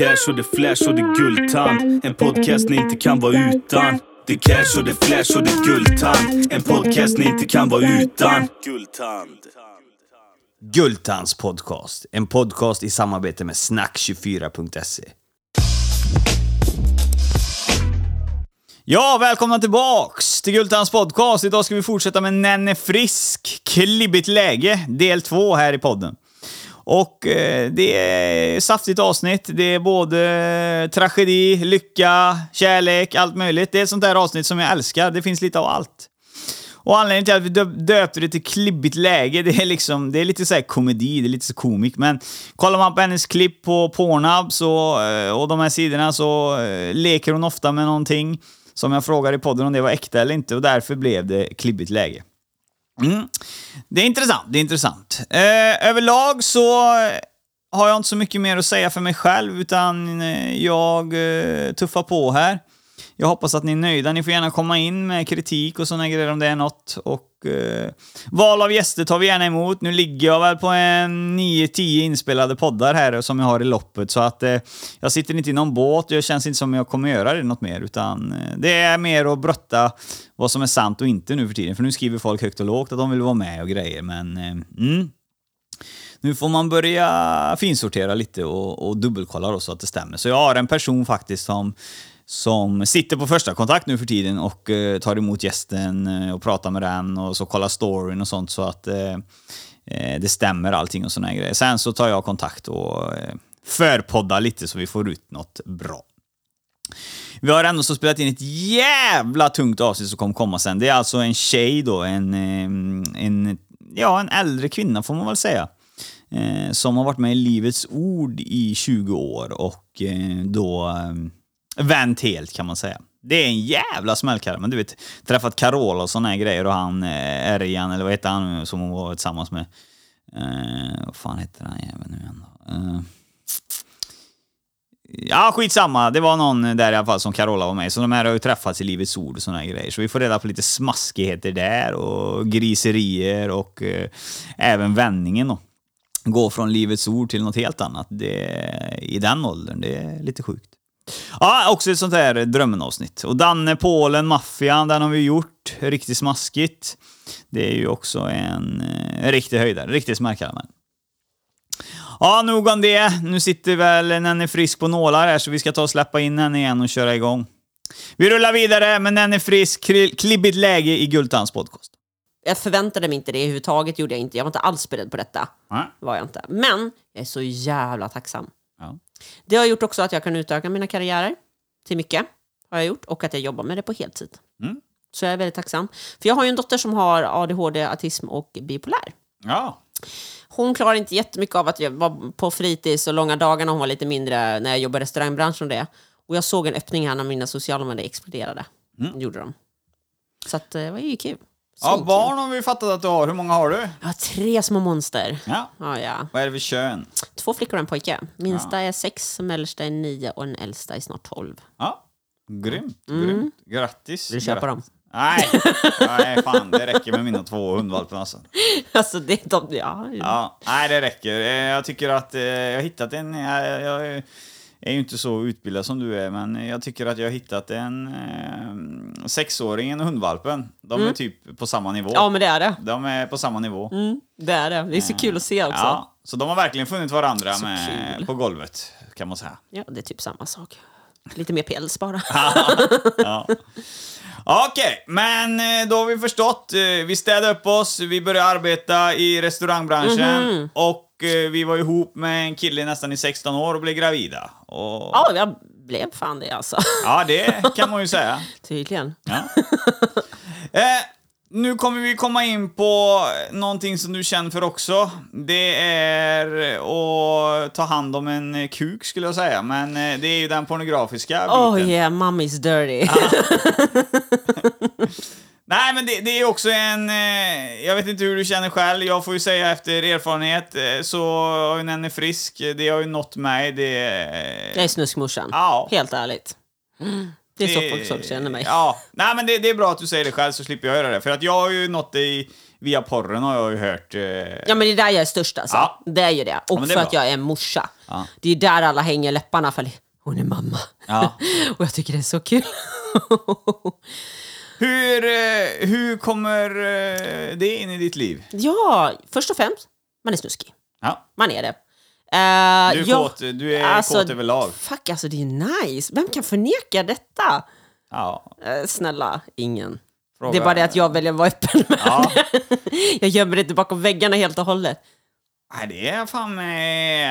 cash och det flash och det guldtand. En podcast ni inte kan vara utan. Det cash och det flash och det guldtand. En podcast ni inte kan vara utan. Guldtand. Guldtands podcast. En podcast i samarbete med snack24.se. Ja, välkomna tillbaks till Gultans podcast. Idag ska vi fortsätta med Nenne Frisk, klibbigt läge, del två här i podden. Och eh, det är ett saftigt avsnitt. Det är både eh, tragedi, lycka, kärlek, allt möjligt. Det är ett sånt där avsnitt som jag älskar. Det finns lite av allt. Och anledningen till att vi döp- döpte det till klibbigt läge, det är liksom, det är lite så här komedi, det är lite så komik. Men kollar man på hennes klipp på Pornhub så, eh, och de här sidorna så eh, leker hon ofta med någonting som jag frågade i podden om det var äkta eller inte och därför blev det klibbigt läge. Mm. Det är intressant, det är intressant. Eh, överlag så har jag inte så mycket mer att säga för mig själv, utan eh, jag eh, tuffar på här. Jag hoppas att ni är nöjda. Ni får gärna komma in med kritik och såna grejer om det är något. Och eh, val av gäster tar vi gärna emot. Nu ligger jag väl på en 9-10 inspelade poddar här som jag har i loppet, så att eh, jag sitter inte i någon båt och jag känns inte som jag kommer göra det något mer, utan eh, det är mer att brotta vad som är sant och inte nu för tiden. För nu skriver folk högt och lågt att de vill vara med och grejer, men eh, mm. Nu får man börja finsortera lite och, och dubbelkolla då så att det stämmer. Så jag har en person faktiskt som, som sitter på första kontakt nu för tiden och eh, tar emot gästen eh, och pratar med den och så kollar storyn och sånt så att eh, eh det stämmer allting och såna grejer. Sen så tar jag kontakt och eh, förpoddar lite så vi får ut något bra. Vi har ändå så spelat in ett jävla tungt avsnitt som kommer komma sen. Det är alltså en tjej då, en, eh, en, ja, en äldre kvinna får man väl säga. Eh, som har varit med i Livets Ord i 20 år och eh, då eh, vänt helt kan man säga. Det är en jävla smällkalle, men du vet, träffat Carola och såna här grejer och han eh, Erjan, eller vad heter han som hon var tillsammans med? Eh, vad fan heter han jäveln nu igen då? Eh, Ja, skitsamma. Det var någon där i alla fall som Carola var med Så de här har ju träffats i Livets Ord och såna här grejer. Så vi får reda på lite smaskigheter där och griserier och eh, även vändningen då. Gå från Livets Ord till något helt annat. Det, I den åldern, det är lite sjukt. Ja, också ett sånt här drömmenavsnitt. Och Danne, Polen, Maffian, den har vi gjort. Riktigt smaskigt. Det är ju också en, eh, en riktig höjdare, riktigt men. Ja, nog om det. Nu sitter väl Nenny Frisk på nålar här, så vi ska ta och släppa in henne igen och köra igång. Vi rullar vidare med Nenny Frisk, klibbigt läge i Gultans podcast. Jag förväntade mig inte det överhuvudtaget, gjorde jag inte. Jag var inte alls beredd på detta. Nej. Var jag inte. Men jag är så jävla tacksam. Ja. Det har gjort också att jag kan utöka mina karriärer till mycket. Har jag gjort. Och att jag jobbar med det på heltid. Mm. Så jag är väldigt tacksam. För jag har ju en dotter som har ADHD, autism och bipolär. Ja. Hon klarar inte jättemycket av att jag var på fritids och långa dagar när hon var lite mindre, när jag jobbade i restaurangbranschen och det. Och jag såg en öppning här när mina sociala medier exploderade. Gjorde de. Så att, eh, det var ju kul. Ja, barn har vi fattat att du har. Hur många har du? Jag har tre små monster. Ja. Ja, ja. Vad är det för kön? Två flickor och en pojke. Minsta är sex, mellersta är nio och den äldsta är snart tolv. Ja. Grymt, grymt. Grattis. Vill du köpa dem? Nej, nej, fan det räcker med mina två hundvalpar alltså. Alltså det är de, ja. Ja, nej det räcker. Eh, Jag tycker att eh, jag har hittat en, jag, jag är ju inte så utbildad som du är, men jag tycker att jag har hittat en eh, sexåringen och hundvalpen. De är typ på samma nivå. Ja, men det är det. De är på samma nivå. Mm, det är det. Det är så kul att se också. Ja, Ja, så de har verkligen funnit varandra med, på golvet, kan man säga. det är typ samma sak. Lite mer päls bara. Ja. Okej, men eh, då har vi förstått. Eh, Vi städade upp oss, vi började arbeta i restaurangbranschen Mhm. och eh, vi var ihop med en kille nästan i 16 år och blev gravida. Och, Ja, jag blev fan det alltså. Ja, det kan man ju säga. Tydligen. Ja. Eh, nu kommer vi komma in på någonting som du känner för också. Det är att ta hand om en kuk skulle jag säga, men eh, det är ju den pornografiska biten. Oh yeah, mommy's dirty. Nej, men det, det är också en... Eh, jag vet inte hur du känner själv. Jag får ju säga efter erfarenhet eh, så har ju Nenne Frisk, eh, det har ju nått mig. Det... Jag är snuskmorsan. Ja. Helt ärligt. Det är så folk känner mig. Ja, nej men det, det är bra att du säger det själv så slipper jag göra det. För att jag har ju nått det i, via porren har jag ju hört. Eh, Ja men det är där jag är störst alltså. Ja. Det är ju det. Och men det för att bra. jag är morsa. Ja. Det är där alla hänger läpparna för hon är mamma. Ja. och jag tycker det är så kul. hur, eh, hhur kommer eh, det in i ditt liv? ja, först och främst, man är snuskig. Ja. Man är det. Eh, Du är kåt, du är kåt överlag. Fuck alltså det är nice. Vem kan förneka detta? Ja. Eh, snälla, ingen. Fråga- Det är bara det att jag väljer att vara öppen med Ja. Jag gömmer inte bakom väggarna helt och hållet. Nej, det är fan... Eh,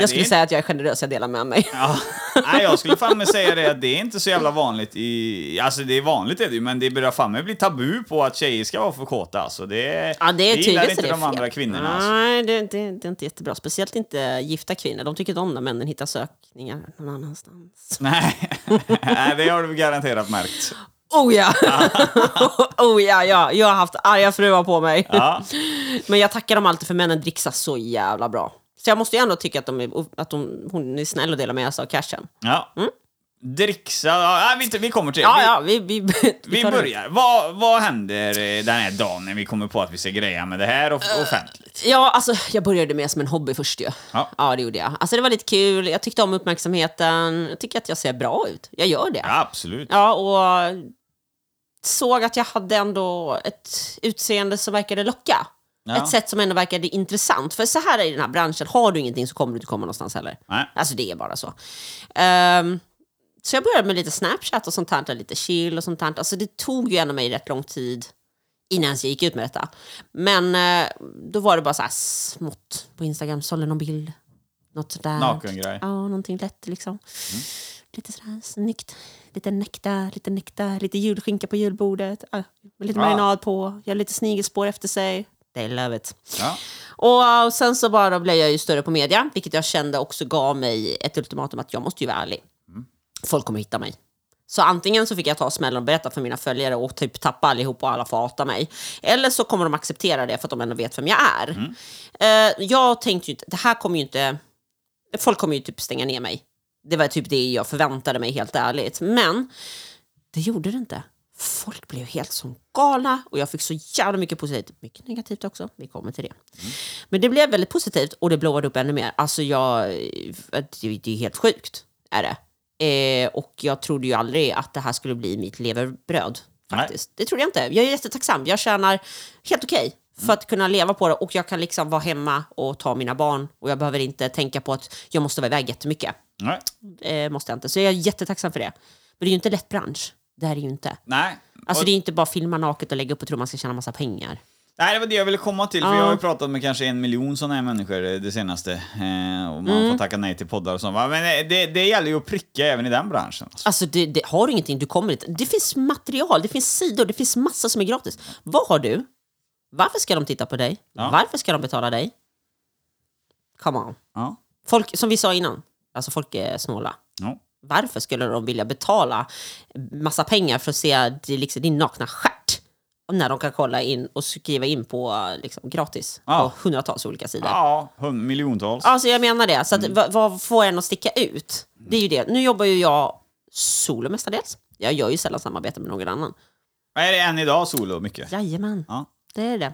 Jag skulle det säga att jag är generös, jag delar med mig. Ja, nej, jag skulle fan med säga det att det är inte så jävla vanligt i... Alltså det är vanligt är det ju, men det börjar fan med bli tabu på att tjejer ska vara för kåta alltså. Det, Ja, det är gillar tydligt så inte det de fel. andra kvinnorna alltså. Nej, det, det, det är inte jättebra. Speciellt inte gifta kvinnor. De tycker inte om när männen hittar sökningar någon annanstans. Nej, nej, det har du garanterat märkt. Oh ja! oh ja, ja, jag har haft arga fruar på mig. Ja, Men jag tackar dem alltid för männen dricksar så jävla bra. Så jag måste ju ändå tycka att, de är, att de, hon är snäll och delar med sig av cashen. ja. Dricksa, ja, vi, vi kommer till Ja, vi, ja, vi, vi, vi det. börjar. Vad, vad händer eh, den här dagen när vi kommer på att vi ska greja med det här och, offentligt? Ja, alltså jag började med som en hobby först ju. Ja. ja, det gjorde jag. Alltså det var lite kul, jag tyckte om uppmärksamheten. Jag tycker att jag ser bra ut. Jag gör det. Ja, absolut. Ja, och såg att jag hade ändå ett utseende som verkade locka. Ja. Ett sätt som ändå verkade intressant. För så här är i den här branschen, har du ingenting så kommer du inte komma någonstans heller. Nej. Alltså det är bara så. Ehm, så jag började med lite Snapchat och sånt här, lite chill och sånt här. Alltså det tog ju ändå mig rätt lång tid innan jag gick ut med detta. Men eh, då var det bara så här smått på Instagram, sålde någon bild. Något sådär. Nakengrej. Ja, någonting lätt liksom. Lite sådär snyggt. Lite nektar, lite nektar, lite julskinka på julbordet. Med lite Ja. marinad på, gör lite snigelspår efter sig. They love it. Ja. Och, och sen så bara blev jag ju större på media, vilket jag kände också gav mig ett ultimatum att jag måste ju vara ärlig. Folk kommer hitta mig. Så antingen så fick jag ta smällen och berätta för mina följare och typ tappa allihop och alla får hata mig. Eller så kommer de acceptera det för att de ändå vet vem jag är. Eh, jag tänkte ju inte, det här kommer ju inte, folk kommer ju typ stänga ner mig. Det var typ det jag förväntade mig helt ärligt. Men det gjorde det inte. Folk blev helt som galna och jag fick så jävla mycket positivt. Mycket negativt också, vi kommer till det. Men det blev väldigt positivt och det blåade upp ännu mer. Alltså jag, det, det är helt sjukt, är det. Eh, och jag trodde ju aldrig att det här skulle bli mitt leverbröd. Faktiskt. Det trodde jag inte. Jag är jättetacksam. Jag tjänar helt okej för att kunna leva på det och jag kan liksom vara hemma och ta mina barn och jag behöver inte tänka på att jag måste vara iväg jättemycket. Nej. Eh, måste jag inte. Så jag är jättetacksam för det. Men det är ju inte lätt bransch. Det här är ju inte. Nej. Alltså Och- det är inte bara filma naket och lägga upp och tro man ska tjäna massa pengar. Nej, det var det jag ville komma till, för Ja. jag har ju pratat med kanske en miljon sådana här människor eh, det senaste. Eh, och man Mm. får tacka nej till poddar och sånt. Men eh, det, det gäller ju att pricka även i den branschen. Alltså. Alltså det, det, har du ingenting, du kommer inte. Det finns material, det finns sidor, det finns massa som är gratis. Vad har du? Varför ska de titta på dig? Ja. Varför ska de betala dig? Come on. Ja. Folk, som vi sa innan, alltså folk är snåla. Ja. Varför skulle de vilja betala massa pengar för att se liksom, din nakna stjärt? När de kan kolla in och skriva in på liksom, gratis Ja. på hundratals olika sidor. Ja, hund, miljontals. Alltså jag menar det. Så att, Mm. vad, vad får en att sticka ut? Det är ju det. Nu jobbar ju jag solo mestadels. Jag gör ju sällan samarbete med någon annan. Är det än idag solo mycket? Jajamän, Ja. det är det.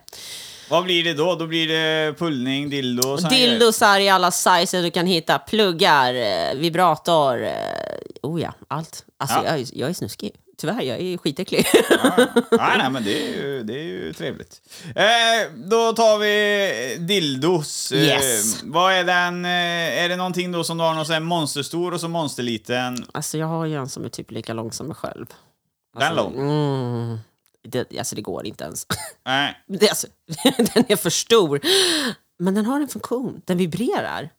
Vad blir det då? Då blir det pullning, dildo. Dildosar i alla sizer du kan hitta. Pluggar, eh, vibrator. eh, Oh ja, allt. Alltså Ja. jag, är, jag är snuskig. Tyvärr, jag är skitäcklig. nej, nej, men det är ju, det är ju trevligt. Eh, då tar vi dildos. Eh, Yes. vad är den? Eh, är det någonting då som du har någon sån här monsterstor och så monsterliten? alltså jag har ju en som är typ lika lång som mig själv. Den Alltså, lång? Mm, det, alltså det går inte ens. Nej. Det, alltså, den är för stor. Men den har en funktion. Den vibrerar.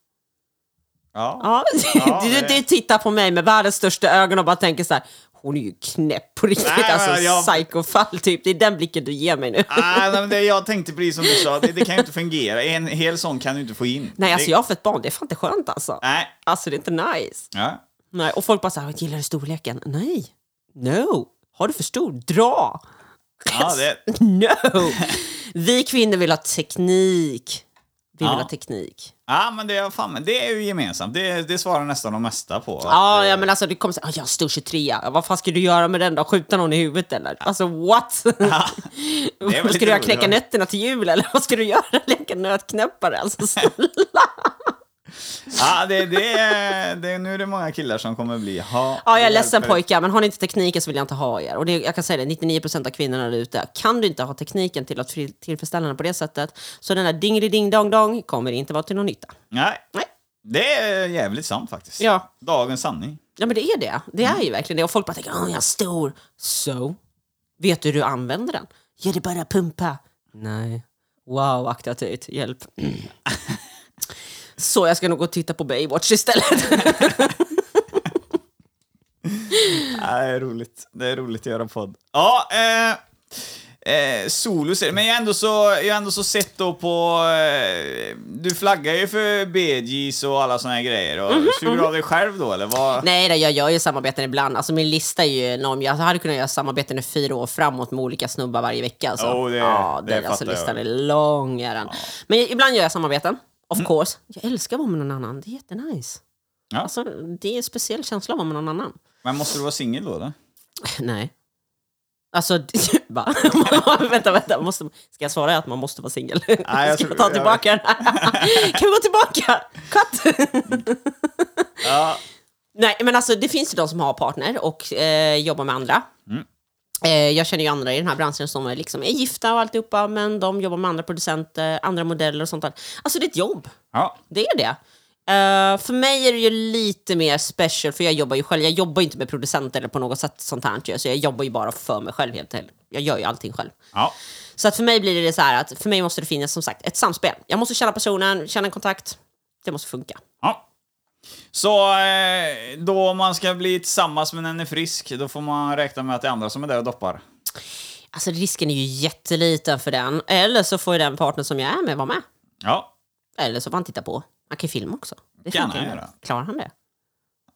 Ja. Ja, Ja, du, det- du tittar på mig med världens största ögon och bara tänker så här. Hon är ju knäpp på riktigt. Nej, alltså jag- psykofall typ. Det är den blicken du ger mig nu. Ah, nej, men det, jag tänkte precis som du sa, det, det kan ju inte fungera. En hel sån kan du inte få in. Nej, alltså det, jag har fått barn. Det är fan inte skönt alltså. Nej. Alltså det är inte nice. Ja. Nej, och folk bara så här, gillar du storleken? Nej. No. Har du för stor? Dra. Ja, det, No! Vi kvinnor vill ha teknik. Vi vill Ja. ha teknik. Ja, men det är, fan, det är ju gemensamt. Det, det svarar nästan de mesta på. Ja, Att, ja eh, men alltså det kommer "Ah, jag har stor 23 ja, vad fan ska du göra med den då? Skjuta någon i huvudet eller? Alltså what? väl ska du göra? Knäcka nötterna till jul eller vad ska du göra? Leka nötknäppare? Alltså snälla. Ja, det, det, är- det, nu är det många killar som kommer bli... Ha, Ja, jag är ledsen pojkar, men har ni inte tekniken så vill jag inte ha er. Och det, jag kan säga det, 99% av kvinnorna där ute, kan du inte ha tekniken till att till- tillfredsställa den på det sättet, så den där dingeli ding dong dong kommer inte vara till någon nytta. Nej, Nej. det är jävligt sant faktiskt. Ja. Dagens sanning. Ja, men det är det. Det är ju verkligen det. Och folk bara tänker, åh, jag är stor. Så? Vet du hur du använder den? Ja, det är bara pumpa. Nej. Wow, akta. Hjälp. Så jag ska nog gå och titta på Baywatch istället. Ja, det är roligt. Det är roligt att göra podd. Ja, eh, eh, solo Men jag har ändå så, jag har ändå så sett då på... Eh, du flaggar ju för BGs och alla såna här grejer. Och Suger du av dig själv då, eller vad? Nej, nej, jag gör ju samarbeten ibland. Alltså min lista är ju enorm. Jag hade kunnat göra samarbeten i fyra år framåt med olika snubbar varje vecka. Alltså. Jo, det- ja, det den, alltså, jag. listan är lång. Är den. Men ibland gör jag samarbeten. Of course. Jag älskar att vara med någon annan. Det är jättenice. Ja. Alltså, det är en speciell känsla att vara med någon annan. Men måste du vara singel då? eller? Nej. Alltså, va? vänta, vänta. Måste, ska jag svara att man måste vara singel? jag ska jag ta tillbaka den? kan vi gå tillbaka? Cut! Ja. Nej, men alltså det finns ju de som har partner och eh, jobbar med andra. Eh, jag känner ju andra i den här branschen som är, liksom, är gifta och alltihopa, men de jobbar med andra producenter, andra modeller och sånt där. Alltså det är ett jobb. ja. Det är det. Eh, för mig är det ju lite mer special, för jag jobbar ju själv. Jag jobbar ju inte med producenter eller på något sätt sånt här. Så jag jobbar ju bara för mig själv helt enkelt. Jag gör ju allting själv. Ja. Så att för mig blir det så här att för mig måste det finnas som sagt ett samspel. Jag måste känna personen, känna en kontakt. Det måste funka. Så eh, då man ska bli tillsammans med en är frisk, då får man räkna med att det är andra som är där och doppar. Alltså risken är ju jätteliten för den. Eller så får ju den partner som jag är med vara med. Ja. Eller så får han titta på. Han kan ju filma också. Det Kan han göra. Klarar han det?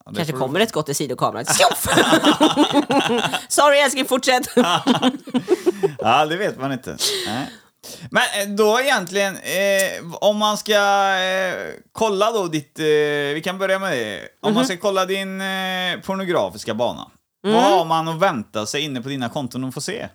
Ja, det Kanske får du- kommer ett skott i sidokameran. Tjoff! Sorry älskling, fortsätt! Ja, det vet man inte. Nej. Men eh, då egentligen, eh, om man ska eh, kolla då ditt... Eh, vi kan börja med det. Om Mhm. man ska kolla din eh, pornografiska bana. Mm. Vad har man att vänta sig inne på dina konton och få se?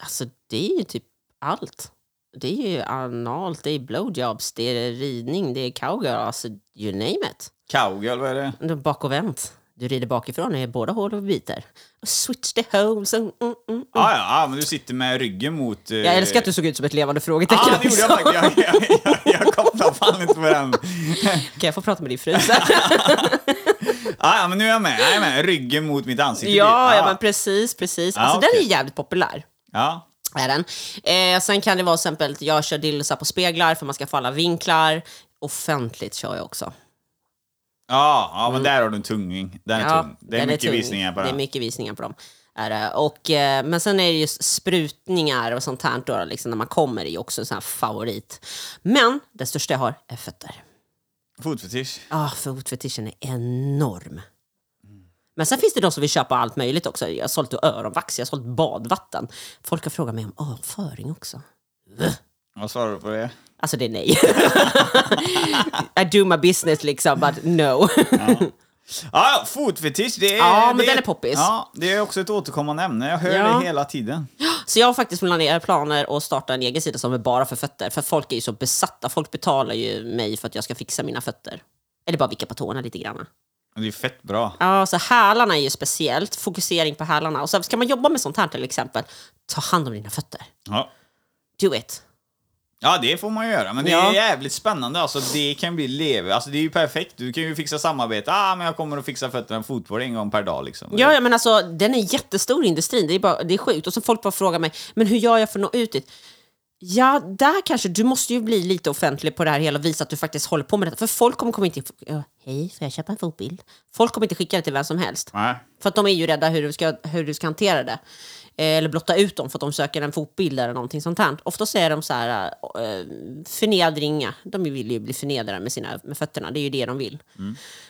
Alltså det är ju typ allt. Det är ju analt, det är blowjobs, det är ridning, det är cowgirl, alltså you name it. Cowgirl, vad är det? Bak och vänt. Du rider bakifrån i båda hål och biter. Switch the holes. Mm, mm, mm. Ja, ja, men du sitter med ryggen mot... Eh, Jag älskar att du såg ut som ett levande frågetecken. Ja, det gjorde jag faktiskt. Jag, jag, jag, jag kopplade fan inte på den. Kan jag få prata med din fru sen? Ja, ja, men nu är jag med. Jag är med. Ryggen mot mitt ansikte. ja, ja, men precis, precis. Alltså okej. den är jävligt populär. Ja. Är den. Eh, sen kan det vara exempel att jag kör dillosar på speglar för man ska få alla vinklar. Offentligt kör jag också. Ja, ja, men där har du en tungning. Den är tung. Det är den mycket tung. visningar på Det är den. mycket visningar på dem. Är det. Och, eh, men sen är det just sprutningar och sånt här då, liksom, när man kommer är ju också en sån här favorit. Men det största jag har är fötter. Fotfetisch. Ah, fotfetischen är enorm. Men sen finns det de som vill köpa allt möjligt också. Jag har sålt öronvax, jag har sålt badvatten. Folk har frågat mig om avföring också. Vad svarar du på det? Alltså det är nej. I do my business liksom, but no. Ja, fotfetisch, det är... Ja, men det den är poppis. Ja, det är också ett återkommande ämne. Jag hör Ja. det hela tiden. Så jag har faktiskt planerat planer att starta en egen sida som är bara för fötter. För folk är ju så besatta. Folk betalar ju mig för att jag ska fixa mina fötter. Eller bara vicka på tårna lite grann. Det är fett bra. Ja, så hälarna är ju speciellt. Fokusering på hälarna. Och så ska man jobba med sånt här till exempel, ta hand om dina fötter. Ja. Do it. Ja, det får man göra. Men det Ja. är jävligt spännande. Alltså, det kan bli leve. Alltså, det är ju perfekt. Du kan ju fixa samarbete. Ah, men jag kommer att fixa fötterna fotboll en gång per dag. Liksom. Ja, ja, men alltså den är jättestor industrin. Det är, bara, det är sjukt. Och så folk bara frågar mig, men hur gör jag för att nå ut dit? Ja, där kanske, du måste ju bli lite offentlig på det här hela och visa att du faktiskt håller på med detta. För folk kommer komma in till, ja, hej, får jag köpa en fotbild? Folk kommer inte skicka det till vem som helst. Nej. För att de är ju rädda hur du ska, hur du ska hantera det. Eh, Eller blotta ut dem för att de söker en fotbild eller någonting sånt här. Oftast är de så här eh, förnedringa. De vill ju bli förnedrade med, sina, med fötterna. Det är ju det de vill.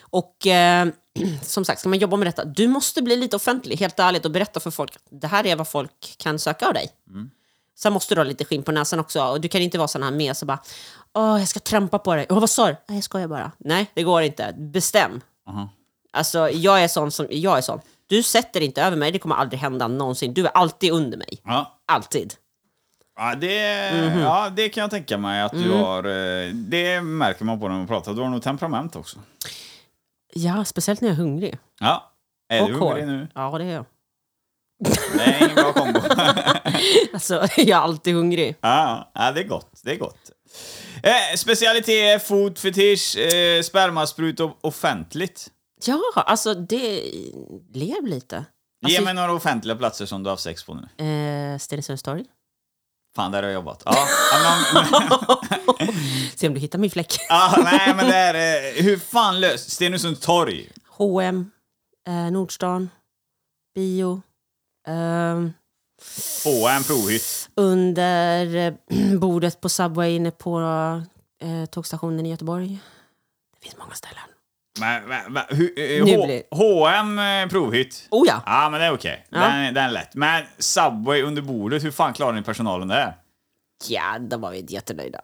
Och eh, som sagt, ska man jobba med detta, du måste bli lite offentlig, helt ärligt, och berätta för folk. Det här är vad folk kan söka av dig. Sen måste du ha lite skinn på näsan också. Och du kan inte vara sån här med så bara, åh jag ska trampa på dig. Åh vad sa du? Nej jag skojar bara. Nej det går inte. Bestäm. Aha. Alltså jag är sån som, jag är sån. Du sätter inte över mig, det kommer aldrig hända någonsin. Du är alltid under mig. Ja. Alltid. Ja det, Mhm. ja, det kan jag tänka mig att Mm. du har. eh, Det märker man på när man pratar. Du har nog temperament också. Ja, speciellt när jag är hungrig. Ja. Är och du hungrig nu? Ja, det är jag. Det är ingen bra kombo. Alltså, jag är alltid hungrig. ja, ja, det är gott. Det är gott. Eh, specialitet, fot, fetisch, eh, spermasprut och offentligt. Ja, alltså det... Lev lite. Ge Alltså, mig några offentliga platser som du har haft sex på nu. eh, Stenungsunds torg. Fan, där har jag jobbat. Ja, ja, men, Se om du hittar min fläck. ja, nej, men det är... eh, Hur fan löst? Stenungsunds torg. H&M, eh, Nordstan, bio. ehm, H&M provhytt. under eh, bordet på Subway inne på eh, tågstationen i Göteborg. Det finns många ställen. Men, men, men, hur- eh, Nu H- blir- H&M eh, provhytt. Oh ja! Ja, men det är okej. Ja. Den, är- den är lätt. Men Subway under bordet, hur fan klarar ni personalen det? Ja, de var vi inte jättenöjda.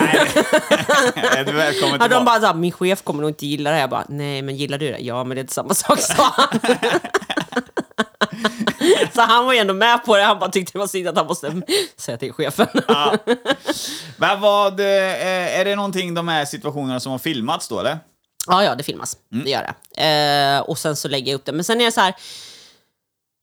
Nej, är du välkommen Ja, de tillbaka. bara såhär, min chef kommer nog inte gilla det här. Jag bara, nej men gillar du det? Ja, men det är inte samma sak, sa han. Så han var ju ändå med på det. Han bara tyckte det var synd att han måste säga till chefen. Ja. Men vad, eh, är det någonting, de här situationerna som har filmats då, eller? Ja, ja, det filmas. Det gör det. Eh, och sen så lägger jag upp det. Men sen är det så här.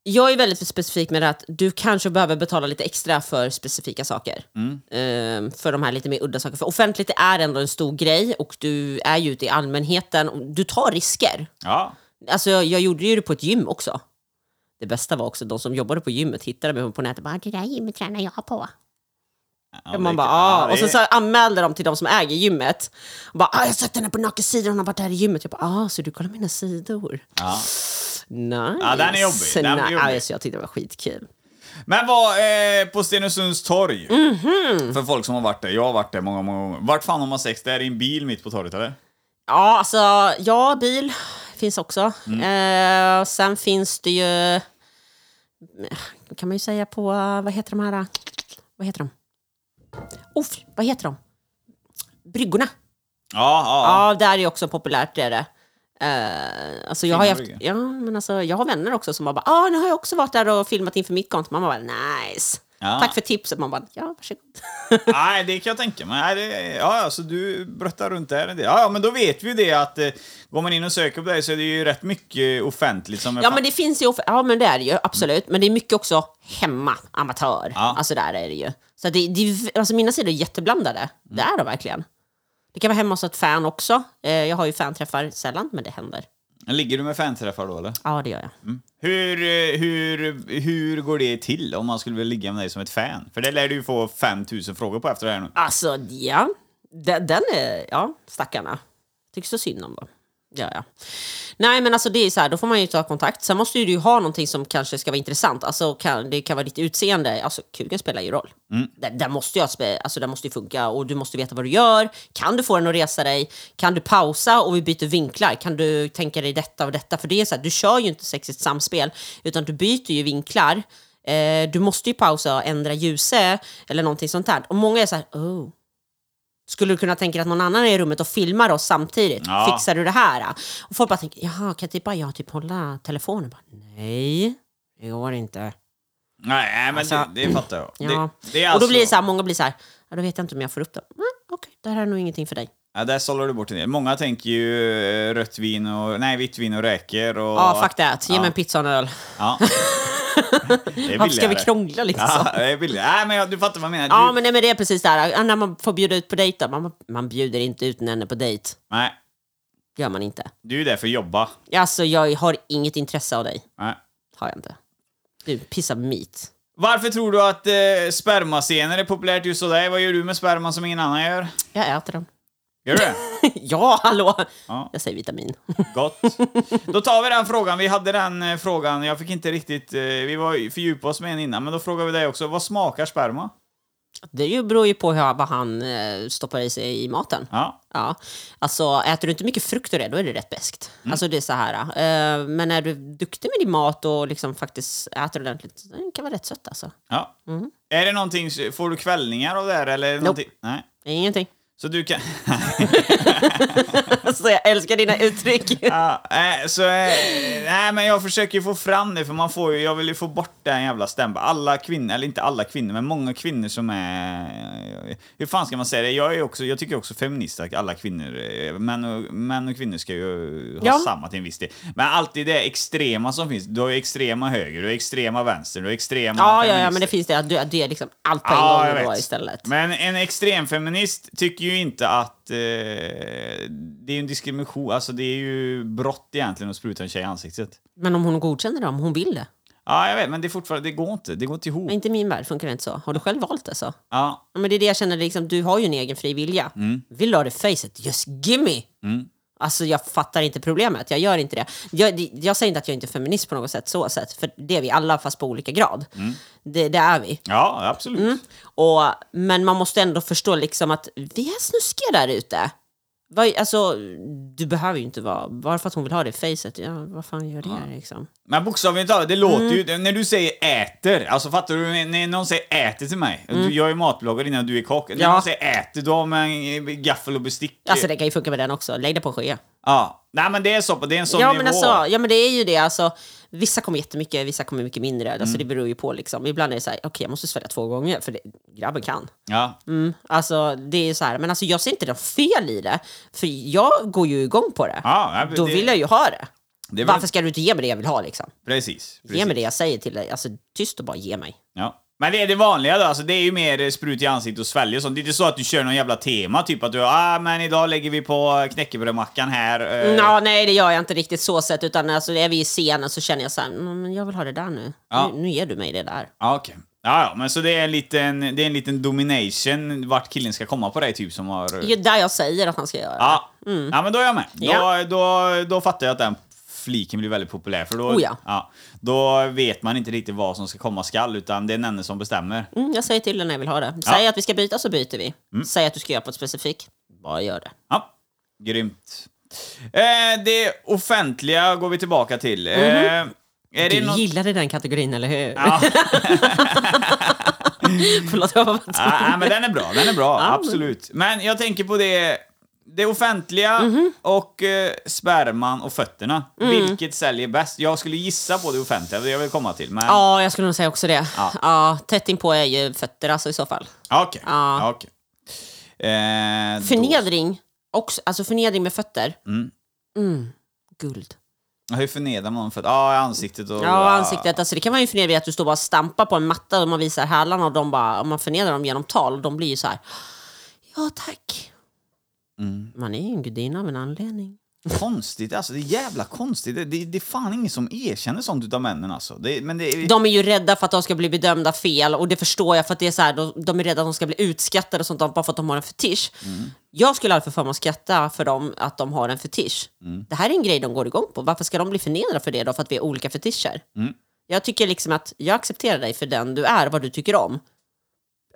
Jag är väldigt specifik med det att du kanske behöver betala lite extra för specifika saker. Eh, för de här lite mer udda sakerna. För offentligt är ändå en stor grej och du är ju ute i allmänheten. Du tar risker. Ja. Alltså jag, jag gjorde ju det på ett gym också. Det bästa var också de som jobbade på gymmet hittade mig på nätet. Bara, det där gymmet tränar jag på. Ja man bara, ah. Och är- så anmälde de till de som äger gymmet. Och bara, ah, jag har sett henne på Nakensidan, hon har varit där i gymmet. Jag bara, ah, så du kollar mina sidor? Ja. Nice. Ja, den är jobbig. Den är jobbig. Alltså, jag tyckte det var skitkul. Men vad, eh, på Stenungsunds torg, Mhm. för folk som har varit där, jag har varit där många, många gånger. Vart fan har man sex? Det är i en bil mitt på torget, eller? Ja, alltså, ja, bil finns också. Mm. Eh, sen finns det ju, kan man ju säga på, vad heter de här, vad heter de? Uff, vad heter de? Bryggorna. Ja, ja. Ja, där är också populärt, det är det. Eh, alltså jag har haft, ja, men alltså, jag har vänner också som har bara, ah, nu har jag också varit där och filmat inför mitt konto. Man bara, nice. Ja. Tack för tipset. Man bara, ja, varsågod. Nej, det kan jag tänka mig. Nej, det, ja, alltså du bröttar runt där en del. Ja, ja, men då vet vi ju det att eh, går man in och söker på dig så är det ju rätt mycket offentligt som är Ja men det finns ju, ja men det är det ju absolut. Men det är mycket också hemma, amatör. Ja. Alltså där är det ju. Så det, det, alltså mina sidor är jätteblandade. Det är de verkligen. Det kan vara hemma hos ett fan också. Eh, jag har ju fanträffar sällan, men det händer. Ligger du med fanträffar då, eller? Ja, det gör jag. Hur, eh, hur, hur går det till om man skulle vilja ligga med dig som ett fan? För det lär du ju få 5000 frågor på efter det här nu. Alltså, ja. Den, den är, ja, stackarna. Tycker så synd om dem. Ja, ja. Nej, men alltså det är så här, då får man ju ta kontakt. Sen måste ju du ha någonting som kanske ska vara intressant. Alltså kan, det kan vara ditt utseende. Alltså kuken spelar ju roll. Där, där måste jag spe, alltså det måste ju funka och du måste veta vad du gör. Kan du få den att resa dig? Kan du pausa och vi byter vinklar? Kan du tänka dig detta och detta? För det är så här, du kör ju inte sexigt samspel utan du byter ju vinklar. Eh, du måste ju pausa och ändra ljuse eller någonting sånt där. Och många är så här, oh. Skulle du kunna tänka dig att någon annan är i rummet och filmar oss samtidigt? Ja. Fixar du det här? Och folk bara tänker, jaha, kan typ bara jag typ hålla telefonen? Bara, Nej, det går inte. Nej, men Alltså, det, det fattar jag. Ja. Det, det är Och alltså, då blir det så här, många blir så här, ja, då vet jag inte om jag får upp det. Mm, Okej, det här är nog ingenting för dig. Ja, där sållar du bort en del. Många tänker ju eh, rött vin och... Nej, vitt vin och räkor och... Ja, fuck that. Ge Ja. mig en pizza och en öl. Ja. Det Varför ska vi krångla liksom? Ja, det är billigare. Nej, men jag, du fattar vad jag menar. Ja, Du, men, nej, men det är precis där. Ja, När man får bjuda ut på dejt, då, man, man bjuder inte ut en på dejt. Nej, gör man inte. du är där för att jobba. Alltså, jag har inget intresse av dig. Nej. Har jag inte. Du pissar meat. Varför tror du att eh, spermascener är populärt just hos dig? Vad gör du med sperman som ingen annan gör? Jag äter den. Gör du det? ja, hallå! Ja. Jag säger vitamin. Gott. Då tar vi den frågan. Vi hade den eh, frågan, jag fick inte riktigt... Eh, vi var fördjupade oss med en innan, men då frågar vi dig också. Vad smakar sperma? Det ju- beror ju på hur, vad han eh, stoppar i sig i maten. Ja. Ja. Alltså, äter du inte mycket frukt och det, då är det rätt beskt. Alltså det är så här. eh, men är du duktig med din mat och liksom faktiskt äter ordentligt, det kan vara rätt sött alltså. ja. Är det någonting, får du kvällningar av det här eller? är det någonting? Nej. Ingenting. Så du kan... Alltså jag älskar dina uttryck. Ja, äh, så, äh, nej, men jag försöker ju få fram det, för man får ju, jag vill ju få bort den jävla stämpeln. Alla kvinnor, eller inte alla kvinnor, men många kvinnor som är... Hur fan ska man säga det? Jag, är också, jag tycker också feminist att alla kvinnor, eh, män och, män och kvinnor ska ju ha Ja. samma till en viss del. Men alltid det extrema som finns. Du har ju extrema höger, du har extrema vänster, du har extrema Ja, ja, ja, feminister. men det finns det. att du- är liksom allt på en Ja, gång istället. Men en extremfeminist tycker ju inte att eh, det är ju en diskrimination, alltså det är ju brott egentligen att spruta en tjej i ansiktet. Men om hon godkänner det, om hon vill det. Ja, jag vet, men det är fortfarande, det går inte, det går inte ihop. Men inte i min värld funkar det inte så. Har du själv valt det så? Ja, Ja, men det är det jag känner, liksom, du har ju en egen fri vilja. Mm. Vill du ha det facet, just gimme! Alltså jag fattar inte problemet, jag gör inte det. Jag, jag säger inte att jag inte är feminist på något sätt, så sätt, för det är vi alla fast på olika grad. Mm. Det, det är vi. ja absolut. Mm. Och, men man måste ändå förstå liksom att vi är snuskiga där ute. Vad- Alltså, du behöver ju inte vara... Bara för att hon vill ha det facet, ja, vad fan gör det liksom? Men bokstavligt talat, det låter Mm. ju, när du säger äter, alltså fattar du, när någon säger äter till mig, du, jag är matbloggare innan du är kock, när Mm. Ja. någon säger äter, då har man gaffel och bestick. Alltså det kan ju funka med den också, lägg det på en sked. Ja, nej men det är så, det är en sån Ja nivå. men, alltså, ja men det är ju det, alltså, vissa kommer jättemycket, vissa kommer mycket mindre. Mm. Alltså, det beror ju på. Liksom. Ibland är det så här, okej jag måste svälja två gånger, för det, grabben kan. Ja. Mm, alltså, det är så här, men alltså, jag ser inte något fel i det, för jag går ju igång på det. Ja, men Då det- vill jag ju ha det. Det Varför ska du inte ge mig det jag vill ha liksom? Precis. precis. Ge mig det jag säger till dig. Alltså tyst och bara ge mig. Ja. Men det är det vanliga då, alltså det är ju mer sprut i ansiktet och svälja och sånt. Det är inte så att du kör någon jävla tema, typ att du ah men idag lägger vi på knäckebrödmackan här. eh, Ja, nej, det gör jag inte riktigt så sett, utan alltså, är vi i scenen så känner jag så här, "Mm, men jag vill ha det där nu. Ja. Nu, nu ger du mig det där. Ja, okej. Ja, ja, men så det är en liten, det är en liten domination vart killen ska komma på dig typ som har... Det är där jag säger att han ska göra. Ja, ja men då är jag med. Då, Ja. då, då fattar jag att den fliken blir väldigt populär. För då, Oh ja. då vet man inte riktigt vad som ska komma skall, utan det är Nenne som bestämmer. Mm, jag säger till dig när jag vill ha det. Ja. Säg att vi ska byta så byter vi. Säg att du ska göra på ett specifikt. Bara gör det. Ja, grymt. Eh, det offentliga går vi tillbaka till. Eh, är det Du något... gillade den kategorin, eller hur? Ja. Förlåt, jag var Ja, ja, men den är bra, den är bra, Ja, absolut. Men jag tänker på det, det offentliga Mhm. och eh, sperman och fötterna. Mm. Vilket säljer bäst? Jag skulle gissa på det offentliga, det jag vill komma till. Men... Ja, jag skulle nog säga också det. Ja. Ja. tätt inpå är ju fötter alltså i så fall. Okej. Ja. Ja, okej. Eh, då- Förnedring, också, alltså förnedring med fötter. Mm. Mm, guld. Hur förnedrar man för Ja, i ansiktet och... Ja, ansiktet. Alltså, det kan man ju förnedra att du står bara och stampar på en matta och man visar hälarna och de bara, om man förnedrar dem genom tal och de blir ju så här. Ja, tack. Mm. Man är ju en gudinna av en anledning. Konstigt, alltså det är jävla konstigt. Det, det, det är fan ingen som erkänner sånt utav männen alltså. Det, men det. De är ju rädda för att de ska bli bedömda fel och det förstår jag för att det är så här, de, de är rädda att de ska bli utskattade och sånt bara för att de har en fetisch. Jag skulle aldrig få för mig att skratta för dem att de har en fetisch. Det här är en grej de går igång på. Varför ska de bli förnedrade för det då? För att vi har olika fetischer? Jag tycker liksom att jag accepterar dig för den du är, vad du tycker om.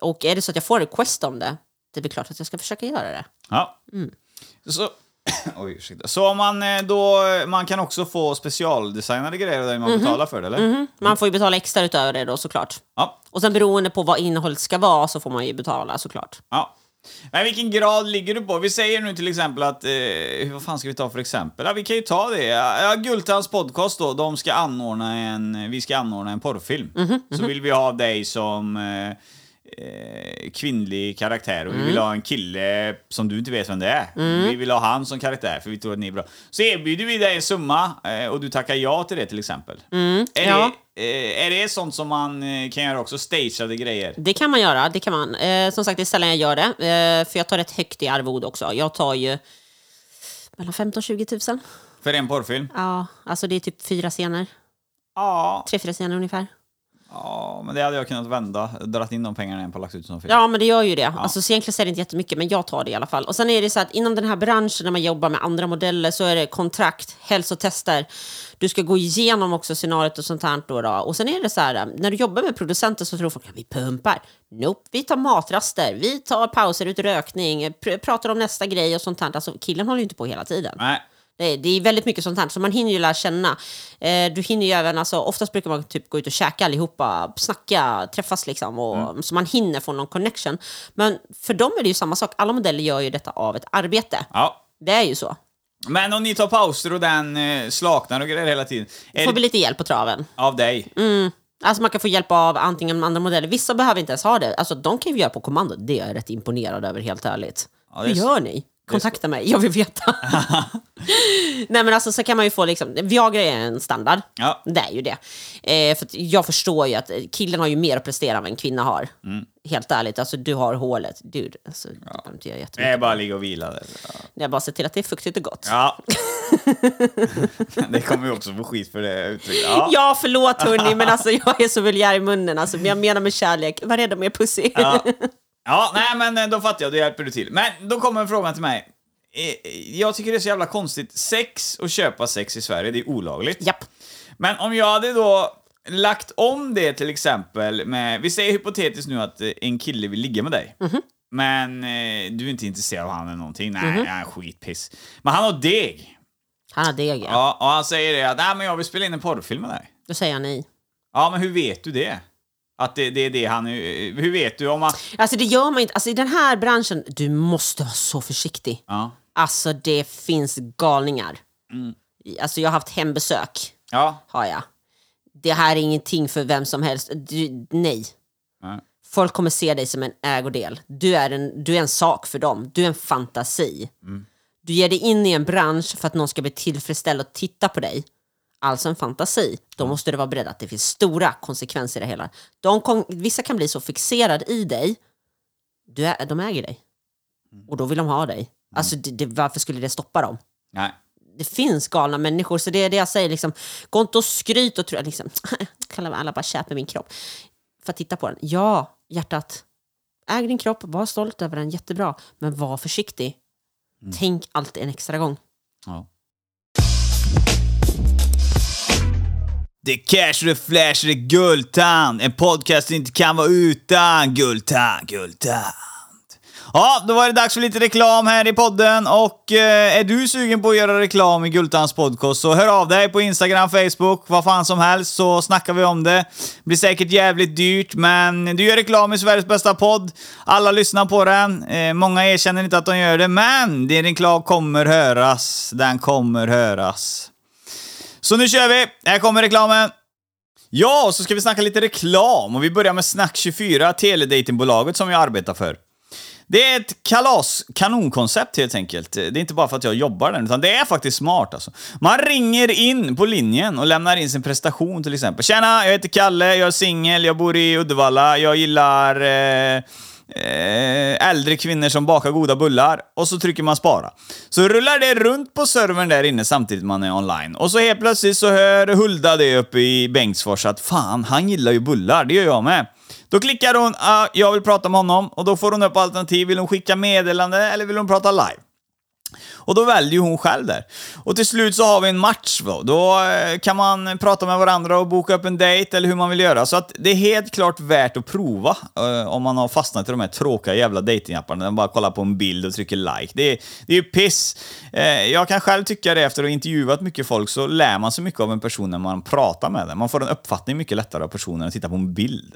Och är det så att jag får en request om det, det är väl klart att jag ska försöka göra det. Ja. Mm. Så, oj, ursäkta. Så om man eh, då, man kan också få specialdesignade grejer där man betalar för det, eller? Mhm. Man får ju betala extra utöver det då såklart. Ja. Och sen beroende på vad innehållet ska vara så får man ju betala såklart. ja. Men vilken grad ligger du på? Vi säger nu till exempel att, eh, vad fan ska vi ta för exempel? Ja, vi kan ju ta det. Ja, Gultans podcast då, de ska anordna en, vi ska anordna en porrfilm. Mhm, Så vill vi ha dig som eh, eh, kvinnlig karaktär och vi Mm. vill ha en kille som du inte vet vem det är. Vi vill ha han som karaktär för vi tror att ni är bra. Så erbjuder vi dig en summa eh, och du tackar ja till det till exempel. är, Mm, ja. det, eh, är det sånt som man eh, kan göra också? Stageade grejer? Det kan man göra, det kan man. Eh, som sagt, det är sällan jag gör det. Eh, för jag tar rätt högt i arvod också. Jag tar ju mellan 15 och 20 000. För en porrfilm? Ja, alltså det är typ fyra scener. Ja, Tre, fyra scener ungefär. Ja, men det hade jag kunnat vända. Dragit in de pengarna igen på lagt ut som fel. Ja, men det gör ju det. Alltså, så egentligen är det inte jättemycket, men jag tar det i alla fall. Och sen är det så att inom den här branschen, när man jobbar med andra modeller, så är det kontrakt, hälsotester. Du ska gå igenom också scenariot och sånt här. Då, då. Och sen är det så här, när du jobbar med producenter så tror folk att vi pumpar. Nope, vi tar matraster, vi tar pauser ut rökning, pr- pratar om nästa grej och sånt här. Alltså, killen håller ju inte på hela tiden. Nej. Det är, det är väldigt mycket sånt här, så man hinner ju lära känna. Eh, du hinner ju även, alltså, oftast brukar man typ gå ut och käka allihopa, snacka, träffas liksom, och, så man hinner få någon connection. Men för dem är det ju samma sak, alla modeller gör ju detta av ett arbete. Ja. Det är ju så. Men om ni tar pauser och den eh, slaknar och grejer hela tiden. Är Får vi lite hjälp på traven. av dig? Alltså man kan få hjälp av antingen andra modeller, vissa behöver inte ens ha det. Alltså de kan ju göra på kommando, det är jag rätt imponerad över helt ärligt. Ja, Hur gör ni? Kontakta mig, jag vill veta. Nej men alltså så kan man ju få liksom, Viagra är en standard. Ja. Det är ju det. Eh, för jag förstår ju att killen har ju mer att prestera än vad en kvinna har. Mm. Helt ärligt, alltså du har hålet. Dude, alltså, du behöver inte göra Det jättemycket. är bara ligga och vila. där. Ja. Jag bara ser till att det är fuktigt och gott. ja. det kommer ju också få skit för det uttrycket. Ja. Ja, förlåt hörni, men alltså jag är så vulgär i munnen. Alltså, men jag menar med kärlek. Var rädd om er pussy. Ja. ja, nej men eh, då fattar jag, då hjälper du till. Men då kommer frågan till mig. Eh, Jag tycker det är så jävla konstigt. Sex och köpa sex i Sverige, det är olagligt. Japp. Men om jag hade då lagt om det till exempel med, vi säger hypotetiskt nu att eh, en kille vill ligga med dig. Mhm. Men eh, du är inte intresserad av han eller någonting. Nej, ja, skitpiss. Men han har deg. Han har deg, ja. Ja, och han säger det att nej, men jag vill spela in en porrfilm med dig. Då säger jag nej. Ja, men hur vet du det? Att det, det är det han... Hur vet du om han... Alltså det gör man inte. Alltså i den här branschen, du måste vara så försiktig. Ja. Alltså det finns galningar. Mm. Alltså jag har haft hembesök, Ja. har jag. Det här är ingenting för vem som helst. Du, nej. Nej. Folk kommer se dig som en ägodel. Du är en, du är en sak för dem. Du är en fantasi. Mm. Du ger dig in i en bransch för att någon ska bli tillfredsställd och titta på dig. Alltså en fantasi. Då måste du vara beredd att det finns stora konsekvenser i det hela. De kom, vissa kan bli så fixerade i dig, du är, de äger dig. Och då vill de ha dig. Alltså det, det, varför skulle det stoppa dem? Nej. det finns galna människor, så det är det jag säger. Liksom, gå inte och skryt och tro liksom, kallar alla bara köper min kropp. För att titta på den. Ja, hjärtat. Äg din kropp, var stolt över den, jättebra. Men var försiktig. Tänk alltid en extra gång. Ja. Det är cash, det är flash, det är Guldtand. En podcast du inte kan vara utan. Guldtand, Guldtand. Ja, då var det dags för lite reklam här i podden och eh, är du sugen på att göra reklam i Gultans podcast så hör av dig på Instagram, Facebook, vad fan som helst så snackar vi om det. Blir säkert jävligt dyrt men du gör reklam i Sveriges bästa podd. Alla lyssnar på den. Eh, många erkänner inte att de gör det men din reklam kommer höras. Den kommer höras. Så nu kör vi! Här kommer reklamen. Ja, så ska vi snacka lite reklam och vi börjar med Snack24, teledatingbolaget som jag arbetar för. Det är ett kalas, kanonkoncept helt enkelt. Det är inte bara för att jag jobbar där, utan det är faktiskt smart alltså. Man ringer in på linjen och lämnar in sin prestation till exempel. Tjena, jag heter Kalle, jag är singel, jag bor i Uddevalla, jag gillar eh, eh, Eh, äldre kvinnor som bakar goda bullar. Och så trycker man spara. Så rullar det runt på servern där inne samtidigt man är online. Och så helt plötsligt så hör Hulda det uppe i Bengtsfors att fan, han gillar ju bullar, det gör jag med. Då klickar hon ah, “Jag vill prata med honom” och då får hon upp alternativ. Vill hon skicka meddelande eller vill hon prata live? Och då väljer ju hon själv där. Och till slut så har vi en match då. Då eh, kan man prata med varandra och boka upp en dejt eller hur man vill göra. Så att det är helt klart värt att prova eh, om man har fastnat i de här tråkiga jävla dejtingapparna, där man bara kollar på en bild och trycker like. Det är, det är ju piss. Eh, jag kan själv tycka det efter att ha intervjuat mycket folk så lär man sig mycket av en person när man pratar med den. Man får en uppfattning mycket lättare av personen än att titta på en bild.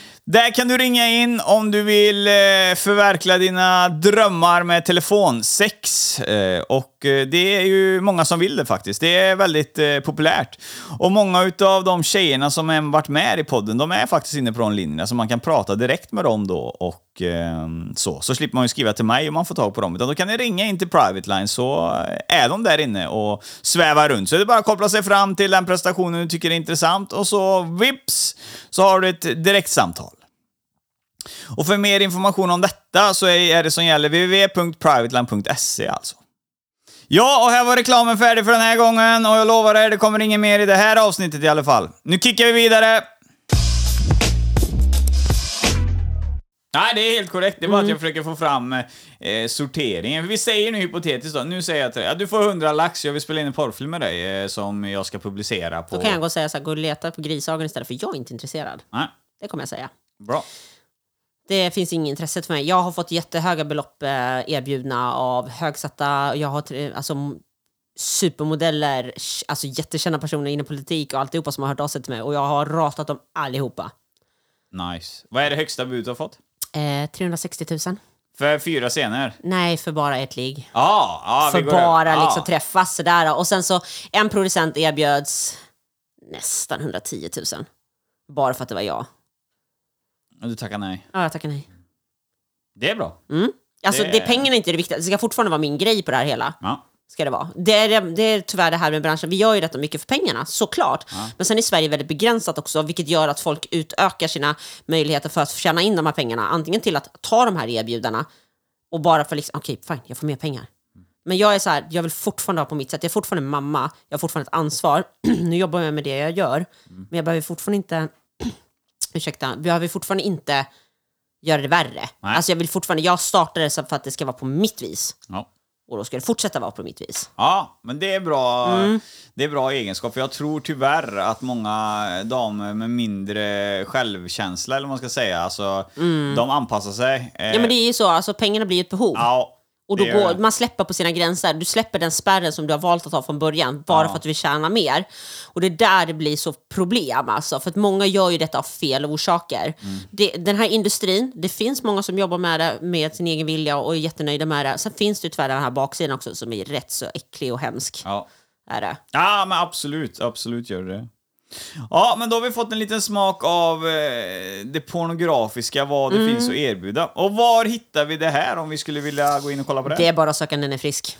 Där kan du ringa in om du vill eh, förverkliga dina drömmar med telefonsex. Eh, och eh, det är ju många som vill det faktiskt. Det är väldigt populärt. Och många utav de tjejerna som har varit med i podden, de är faktiskt inne på de linjerna, så man kan prata direkt med dem då och ehm, så. Så slipper man ju skriva till mig om man får tag på dem. Utan då kan ni ringa in till Private Line så är de där inne och svävar runt. Så det är bara att koppla sig fram till den prestationen du tycker är intressant och så vips så har du ett direktsamtal. Och för mer information om detta så är det som gäller www.privateline.se alltså. Ja, och här var reklamen färdig för den här gången och jag lovar er, det kommer inget mer i det här avsnittet i alla fall. Nu kickar vi vidare! Nej, det är helt korrekt. Det är bara att jag försöker få fram eh, sorteringen. Vi säger nu hypotetiskt då, nu säger jag till dig att du får 100 lax, jag vill spela in en porrfilm med dig eh, som jag ska publicera på... Då kan jag gå och säga så här, gå och leta på Grishagen istället, för jag är inte intresserad. Nej, Det kommer jag säga. bra. Det finns inget intresse för mig. Jag har fått jättehöga belopp eh, erbjudna av högsatta, jag har alltså, supermodeller, alltså jättekända personer inom politik och alltihopa som har hört av sig till mig och jag har ratat dem allihopa. Nice. Vad är det högsta bud du har fått? Eh, 360 000. För fyra scener? Nej, för bara ett ligg. Ja vi för bara Ja. liksom träffas sådär. Och sen så, en producent erbjöds nästan 110 000. Bara för att det var jag. Du tackar nej. Ja, jag tackar nej. Det är bra. Alltså, Det- det... pengarna är inte det viktiga. Det ska fortfarande vara min grej på det här hela. Ja. Ska det vara. Det är, det är tyvärr det här med branschen. Vi gör ju detta mycket för pengarna, såklart. Men sen är Sverige väldigt begränsat också, vilket gör att folk utökar sina möjligheter för att tjäna in de här pengarna. Antingen till att ta de här erbjudandena och bara för liksom, okej, fine, jag får mer pengar. Men jag är så här, jag vill fortfarande ha på mitt sätt. Jag är fortfarande mamma, jag har fortfarande ett ansvar. nu jobbar jag med det jag gör, men jag behöver fortfarande inte, ursäkta, jag behöver fortfarande inte göra det värre. Nej. Alltså jag vill fortfarande, jag startade det så för att det ska vara på mitt vis. Ja. Och då ska det fortsätta vara på mitt vis. Ja, men det är bra, Mm. det är bra egenskap. För jag tror tyvärr att många damer med mindre självkänsla, eller vad man ska säga, alltså, de anpassar sig. Eh, Mm. Ja men det är ju så, alltså pengarna blir ett behov. Ja, och då går, man släpper på sina gränser. Du släpper den spärren som du har valt att ha från början, bara för att du vill tjäna mer. Och det är där det blir så problem alltså. För att många gör ju detta av fel orsaker. Mm. Det, den här industrin, det finns många som jobbar med det med sin egen vilja och är jättenöjda med det. Sen finns det ju tyvärr den här baksidan också som är rätt så äcklig och hemsk. Ja. Är det. ja, men absolut, absolut gör det. Ja, men då har vi fått en liten smak av eh, det pornografiska, vad det Mm. finns att erbjuda. Och var hittar vi det här om vi skulle vilja gå in och kolla på det? Det är bara att söka den är frisk.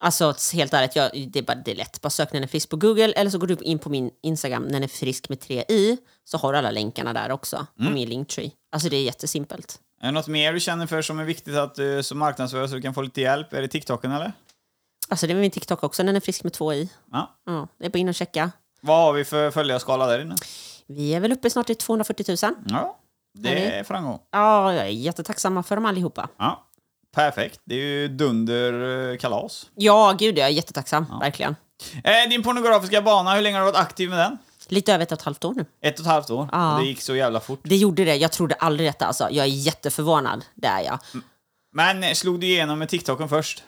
Alltså helt ärligt, jag, det, är bara, det är lätt. Bara sök den är frisk på Google eller så går du in på min Instagram, den är frisk med tre i. Så har du alla länkarna där också. Mm. På min linktree. Alltså det är jättesimpelt. Är det något mer du känner för som är viktigt att uh, som marknadsföra så du kan få lite hjälp? Är det TikToken eller? Alltså det är min TikTok också, den är frisk med två i. Ja. Ja, det är bara in och checka. Vad har vi för följarskala där inne? Vi är väl uppe snart i 240 000. Ja, det Är är framgång. Ja, jag är jättetacksam för dem allihopa. Ja, perfekt. Det är ju dunder eh, kalas. Ja, gud jag är jättetacksam, verkligen. Eh, din pornografiska bana, hur länge har du varit aktiv med den? Lite över ett och ett halvt år nu. Ett och ett halvt år. Ja. Det gick så jävla fort. Det gjorde det, jag trodde aldrig detta alltså. Jag är jätteförvånad, det är jag. Men eh, slog du igenom med TikToken först?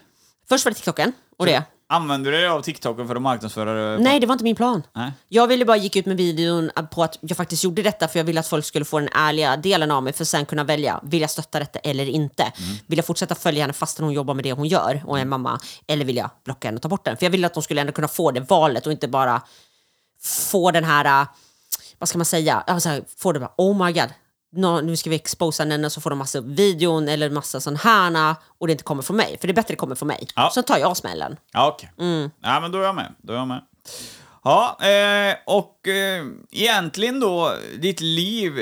Först var det TikToken, och det. Använde du dig av TikToken för att marknadsföra? Nej, det var inte min plan. Nej. Jag ville bara gick ut med videon på att jag faktiskt gjorde detta för jag ville att folk skulle få den ärliga delen av mig för att sen kunna välja, vill jag stötta detta eller inte? Mm. Vill jag fortsätta följa henne fastän hon jobbar med det hon gör och är mamma? Eller vill jag blocka henne och ta bort den? För jag ville att de skulle ändå kunna få det valet och inte bara få den här, äh, vad ska man säga, alltså, få det bara, oh my god, nå, nu ska vi exposa henne så får de massa videon eller massa sån härna och det inte kommer från mig. För det är bättre det kommer från mig. Ja. Så tar jag smällen. Ja, okej. Mm. Ja, men då är jag med. Då är jag med. Ja, eh, och eh, egentligen då, ditt liv...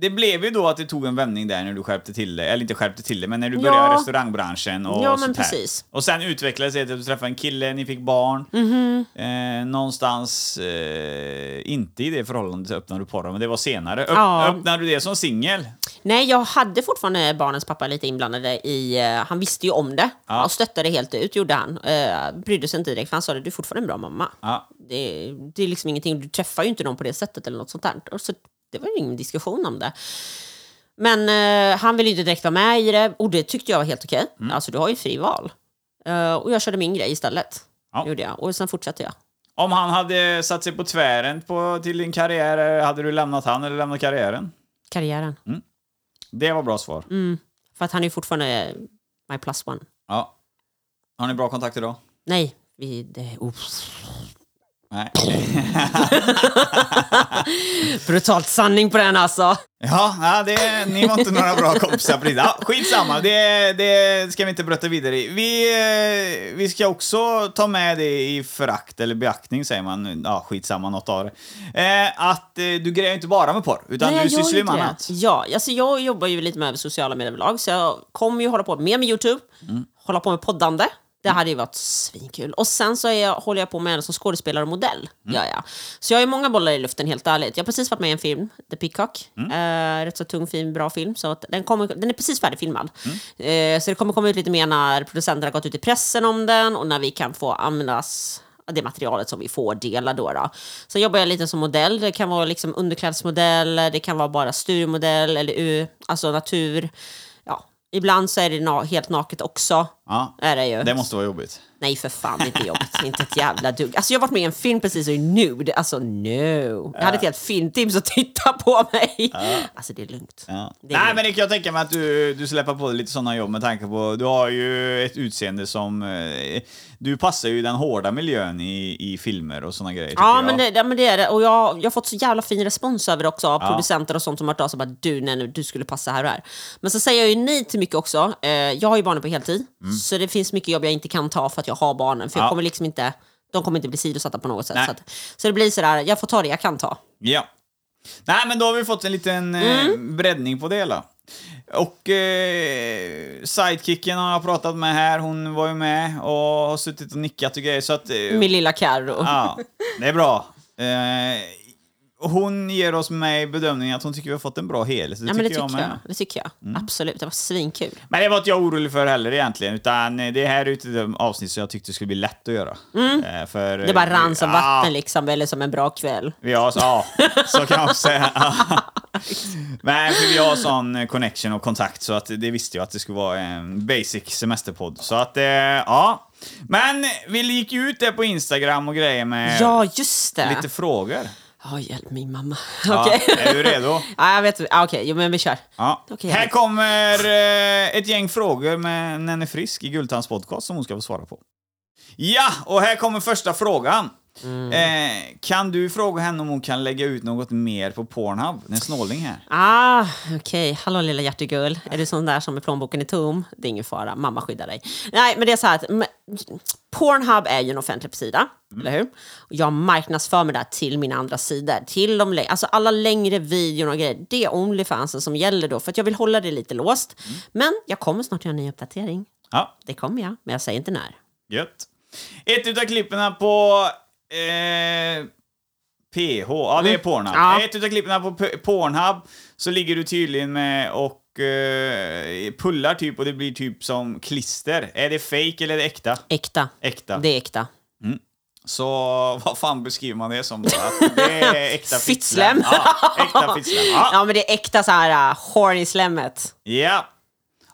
Det blev ju då att det tog en vändning där när du skärpte till det. Eller inte skärpte till det, men när du Ja. började restaurangbranschen och Ja, sånt här. precis. Och sen utvecklades det till att du träffade en kille, ni fick barn. Mhm. Eh, någonstans, eh, inte i det förhållandet öppnade du porren, men det var senare. Öpp, Ja. Öppnade du det som singel? Nej, jag hade fortfarande barnens pappa lite inblandade i... eh, han visste ju om det Ja. och stöttade helt ut, gjorde han. Uh, brydde sig inte direkt, för han sa det, du är fortfarande en bra mamma. Ja. Det, det är liksom ingenting, du träffar ju inte någon på det sättet eller något sånt där. Och så, det var ingen diskussion om det. Men eh, han ville ju inte direkt vara med i det och det tyckte jag var helt okej. Mm. Alltså du har ju fri val. Eh, och jag körde min grej istället. Ja. Gjorde jag. Och sen fortsatte jag. Om han hade satt sig på tvären på, till din karriär, hade du lämnat han eller lämnat karriären? Karriären. Det var bra svar. För att han är fortfarande my plus one. Ja. Har ni bra kontakt idag? Nej, vi... Det. Nej. Brutalt sanning på den alltså. Ja, ja det, ni var inte några bra kompisar precis. Ja, skitsamma, det, det ska vi inte brötta vidare i. Vi, eh, vi ska också ta med det i förakt, eller beaktning säger man. Ja, skitsamma, något av det. Eh, att eh, du grejer inte bara med porr, utan Nej, du sysslar ju med annat. Ja, alltså jag jobbar ju lite med sociala medier överlag, så jag kommer ju hålla på mer med YouTube, Mm. hålla på med poddande. Det hade ju varit svinkul. Och sen så jag, håller jag på med som skådespelare och modell. Mm. Gör jag. Så jag har ju många bollar i luften helt ärligt. Jag har precis varit med i en film, The Peacock. Mm. Eh, rätt så tung, fin, bra film. Så den, kommer, den är precis färdigfilmad. Mm. Eh, så det kommer komma ut lite mer när producenterna har gått ut i pressen om den och när vi kan få användas det materialet som vi får dela då. då. Sen jobbar jag lite som modell. Det kan vara liksom underklädesmodell, det kan vara bara studiomodell eller alltså natur. Ja, ibland så är det na- helt naket också. Ja, Är det ju. det måste vara jobbigt. Nej för fan, det är inte jobbigt. inte ett jävla dugg. Alltså jag har varit med i en film precis och är nude. Alltså no. Jag hade ett helt filmteam som tittade på mig. Alltså det är lugnt. Ja. Det är Nej, lugnt. men det kan jag tänka mig att du, du släpper på dig lite sådana jobb med tanke på, du har ju ett utseende som, eh, du passar ju den hårda miljön i, i filmer och sådana grejer. Ja men, det, ja, men det är det. Och jag, jag har fått så jävla fin respons över det också av producenter och sånt som har hört av sig. Bara, du, nej, nu, du skulle passa här och här. Men så säger jag ju nej till mycket också. Eh, jag har ju barnen på heltid. Så det finns mycket jobb jag inte kan ta för att jag har barnen. För Mm. Ja. jag kommer liksom inte, de kommer inte bli sidosatta på något sätt. Nej. Så, att, så det blir sådär, jag får ta det jag kan ta. Ja. Nej, men då har vi fått en liten Mm. eh, breddning på det hela. Och eh, sidekicken har jag pratat med här, hon var ju med och har suttit och nickat och grejer så att... Eh, Min lilla Carro. Ja, det är bra. Eh, hon ger oss med bedömningen att hon tycker vi har fått en bra helhet. Det Ja, men det tycker jag tycker jag. med. Det tycker jag. Mm. Absolut, det var svinkul. Men det var inte jag orolig för heller egentligen, utan det här är ett avsnitt som jag tyckte skulle bli lätt att göra. Eh, för, Mm. Det bara rann som ja, vatten liksom, eller som en bra kväll. Har, så, ja, så kan man också säga. Men för vi har sån connection och kontakt så att det visste jag att det skulle vara en basic semesterpodd. Så att, eh, ja. Men vi gick ut där på Instagram och grejer med Ja, det. lite frågor. Ja, hjälp min mamma. Ja, Okej. Är du redo? Ja, jag vet. Ja, Okej, jo, men vi kör. Ja. Okej, Här kommer eh, ett gäng frågor med Nenne Frisk i Guldtands podcast som hon ska få svara på. Ja, och här kommer första frågan. Mm. Eh, kan du fråga henne om hon kan lägga ut något mer på Pornhub? Det är en snåling här. Ah, okej. Hallå lilla hjärtegull. Är du sån där som är plånboken är tom? Det är ingen fara, mamma skyddar dig. Nej, men det är så här att Pornhub är ju en offentlig sida, eller hur? Jag marknadsför mig där till mina andra sidor. Till de, alltså alla längre videor och grejer. Det är Onlyfansen som gäller då, för att jag vill hålla det lite låst. Men jag kommer snart göra en ny uppdatering. Ja, Det kommer jag, men jag säger inte när. gött. Ett utav klippen på eh, PH, ja det är Pornhub. Ja. Ett utav klippen på P- Pornhub så ligger du tydligen med och eh, pullar typ och det blir typ som klister. Är det fake eller är det äkta? Äkta. Äkta. Det är äkta. Så vad fan beskriver man det som då? Att det är äkta Fittslem. Ja, äkta fittslem. Ja. Ja, men det är äkta så här uh, horny-slemmet. ja.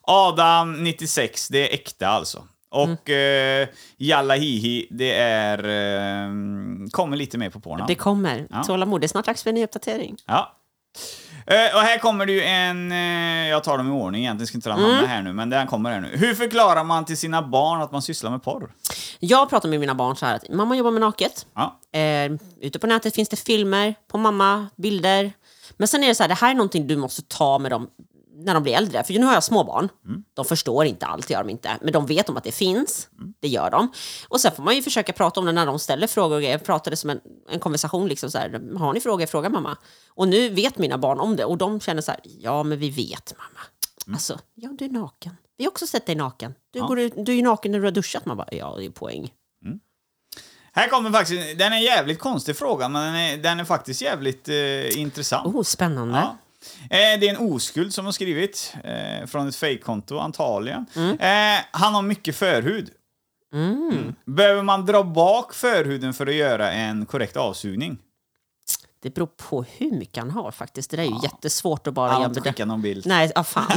Adam 96, det är äkta alltså. Och eh, Jalla Hihi, det är... Eh, kommer lite mer på Pornhub. Det kommer. Ja. Tålamod. Det är snart dags för en ny uppdatering. Ja. Eh, och här kommer det ju en... Eh, jag tar dem i ordning egentligen, ska inte dra Mm. namnen här nu, men den kommer här nu. Hur förklarar man till sina barn att man sysslar med porr? Jag pratar med mina barn så här att mamma jobbar med naket. Ja. Eh, ute på nätet finns det filmer på mamma, bilder. Men sen är det så här, det här är någonting du måste ta med dem när de blir äldre. För nu har jag små barn. De förstår inte allt, gör de inte. Men de vet om att det finns. Det gör de. Och sen får man ju försöka prata om det när de ställer frågor och grejer. Prata det som en, en konversation. Liksom så här, har ni frågor? Fråga mamma. Och nu vet mina barn om det. Och de känner så här, ja men vi vet mamma. Alltså, ja du är naken. Vi har också sett dig naken. Du, går ut, du är ju naken när du har duschat. Man bara, ja det är poäng. Här kommer faktiskt... Den är en jävligt konstig fråga, men den är, den är faktiskt jävligt eh, intressant. Oh, spännande. Ja. Eh, det är en oskuld som har skrivit, eh, från ett fejkkonto antagligen. Eh, han har mycket förhud. Mm. Behöver man dra bak förhuden för att göra en korrekt avsugning? Det beror på hur mycket han har faktiskt. Det där är ju jättesvårt att bara Han har inte skickat någon bild. Nej, ah, fan.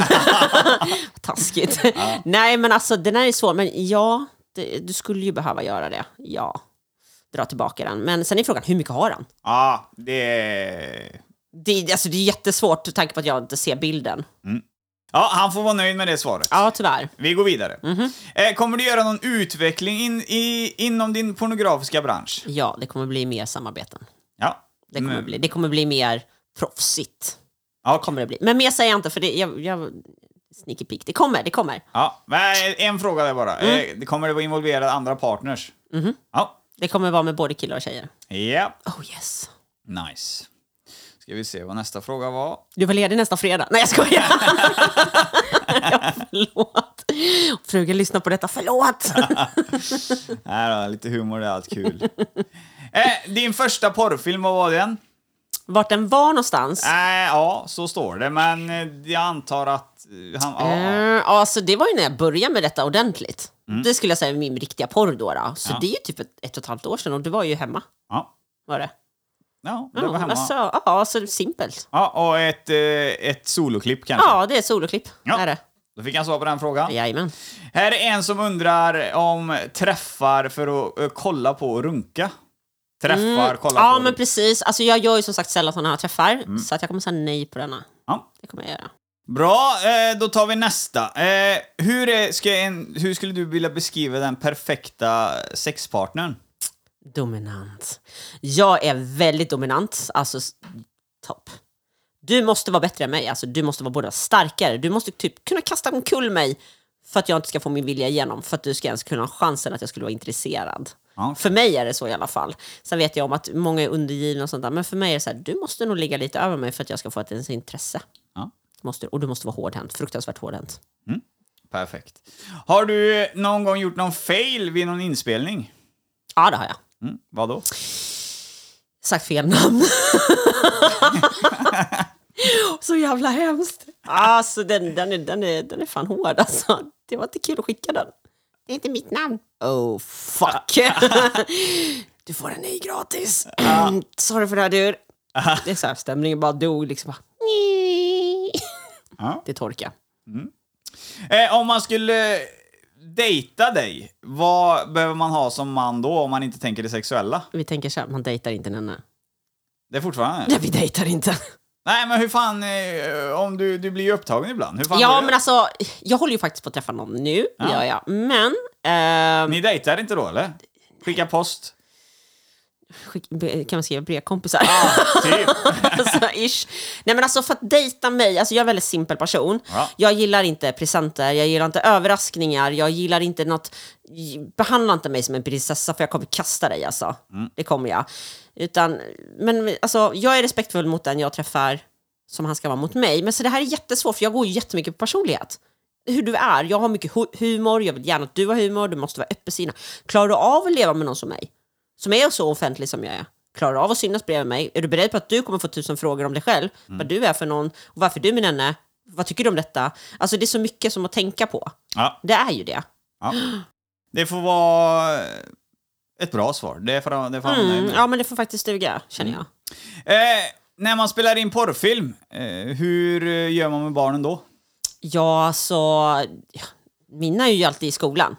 Taskigt. Nej, men alltså den här är svår. Men ja, det, du skulle ju behöva göra det, ja. Dra tillbaka den. Men sen är frågan, hur mycket har han? Ja, det... Det, alltså, det är jättesvårt, med tanke på att jag inte ser bilden. Ja, han får vara nöjd med det svaret. Ja, tyvärr. Vi går vidare. Eh, kommer du göra någon utveckling in, i, inom din pornografiska bransch? Ja, det kommer bli mer samarbeten. Ja. Det kommer, Mm. bli, det kommer bli mer proffsigt. Ja, Kommer det bli. Men mer säger jag inte, för det, jag, jag, sneaky peek. Det kommer, det kommer. ja. Men en fråga där bara. Eh, det kommer det vara involverade andra partners? Ja. Det kommer vara med både killar och tjejer. Ja. Oh yes. Nice. Ska vi se vad nästa fråga var. Du var ledig nästa fredag. Nej, jag skojar. ja, förlåt. Frugan lyssnar på detta. Förlåt. Nej då, lite humor är allt kul. eh, din första porrfilm, vad var den? Vart den var någonstans? Eh, ja, så står det, men eh, jag antar att eh, han... Ja, ja, alltså, det var ju när jag började med detta ordentligt. Det skulle jag säga är min riktiga porr då. då. Så Ja. det är ju typ ett, ett och ett halvt år sedan och du var ju hemma. ja. Var det? Ja, det Ja, var hemma. alltså, ja, alltså simpelt. Ja, och ett, eh, ett soloklipp kanske. Ja, det är ett soloklipp. Ja. Är det. Då fick han svar på den frågan. Jajamän. Här är en som undrar om träffar för att eh, kolla på och runka. Träffar, kolla Mm. Ja, på... men precis. Alltså, jag gör ju som sagt sällan sådana här träffar, så att jag kommer säga nej på denna. Ja. Det kommer jag göra. Bra, eh, då tar vi nästa. Eh, hur, är, ska en, hur skulle du vilja beskriva den perfekta sexpartnern? Dominant. Jag är väldigt dominant. Alltså, topp. Du måste vara bättre än mig. Alltså, du måste vara både starkare. Du måste typ kunna kasta omkull mig för att jag inte ska få min vilja igenom. För att du ska ens kunna ha chansen att jag skulle vara intresserad. Ja. För mig är det så i alla fall. Sen vet jag om att många är undergivna och sånt där. Men för mig är det så här, du måste nog ligga lite över mig för att jag ska få ett ens intresse. Ja. Måste, och du måste vara hårdhänt. Fruktansvärt hårdhänt. Perfekt. Har du någon gång gjort någon fail vid någon inspelning? Ja, det har jag. Mm, vad då? sagt fel namn. så jävla hemskt. Alltså den, den, är, den, är, den är fan hård alltså. Det var inte kul att skicka den. Det är inte mitt namn. Oh fuck. du får en ny gratis. Mm, sorry för det här du. Det är så här, stämningen bara dog liksom. Bara, det torkar. Eh, om man skulle dejta dig, vad behöver man ha som man då om man inte tänker det sexuella? Vi tänker så här, man dejtar inte Nenne. Det är fortfarande... Nej, vi dejtar inte. Nej, men hur fan, eh, om du, du blir ju upptagen ibland. Hur fan Ja, men alltså, jag håller ju faktiskt på att träffa någon nu, Ja. gör jag. Men, ehm, Ni dejtar inte då, eller? Skicka post? Skick, kan man skriva brevkompisar? Typ. alltså, ish. Nej men alltså för att dejta mig, alltså jag är en väldigt simpel person. Ja. Jag gillar inte presenter, jag gillar inte överraskningar, jag gillar inte något... Behandla inte mig som en prinsessa för jag kommer kasta dig alltså. Mm. Det kommer jag. Utan, men alltså jag är respektfull mot den jag träffar som han ska vara mot mig. Men så det här är jättesvårt för jag går ju jättemycket på personlighet. Hur du är, jag har mycket hu- humor, jag vill gärna att du har humor, du måste vara öppensinnig. Klarar du av att leva med någon som mig? Som är så offentlig som jag är? Klarar av att synas bredvid mig? Är du beredd på att du kommer få tusen frågor om dig själv? Vad du är för någon? Och varför du min henne? Vad tycker du om detta? Alltså det är så mycket som att tänka på. Ja, Det är ju det. ja. Det får vara ett bra svar. Det får, det får Mm, ja men det får faktiskt duga, känner jag. Eh, när man spelar in porrfilm, eh, hur gör man med barnen då? Ja, alltså... ja, Mina är ju alltid i skolan.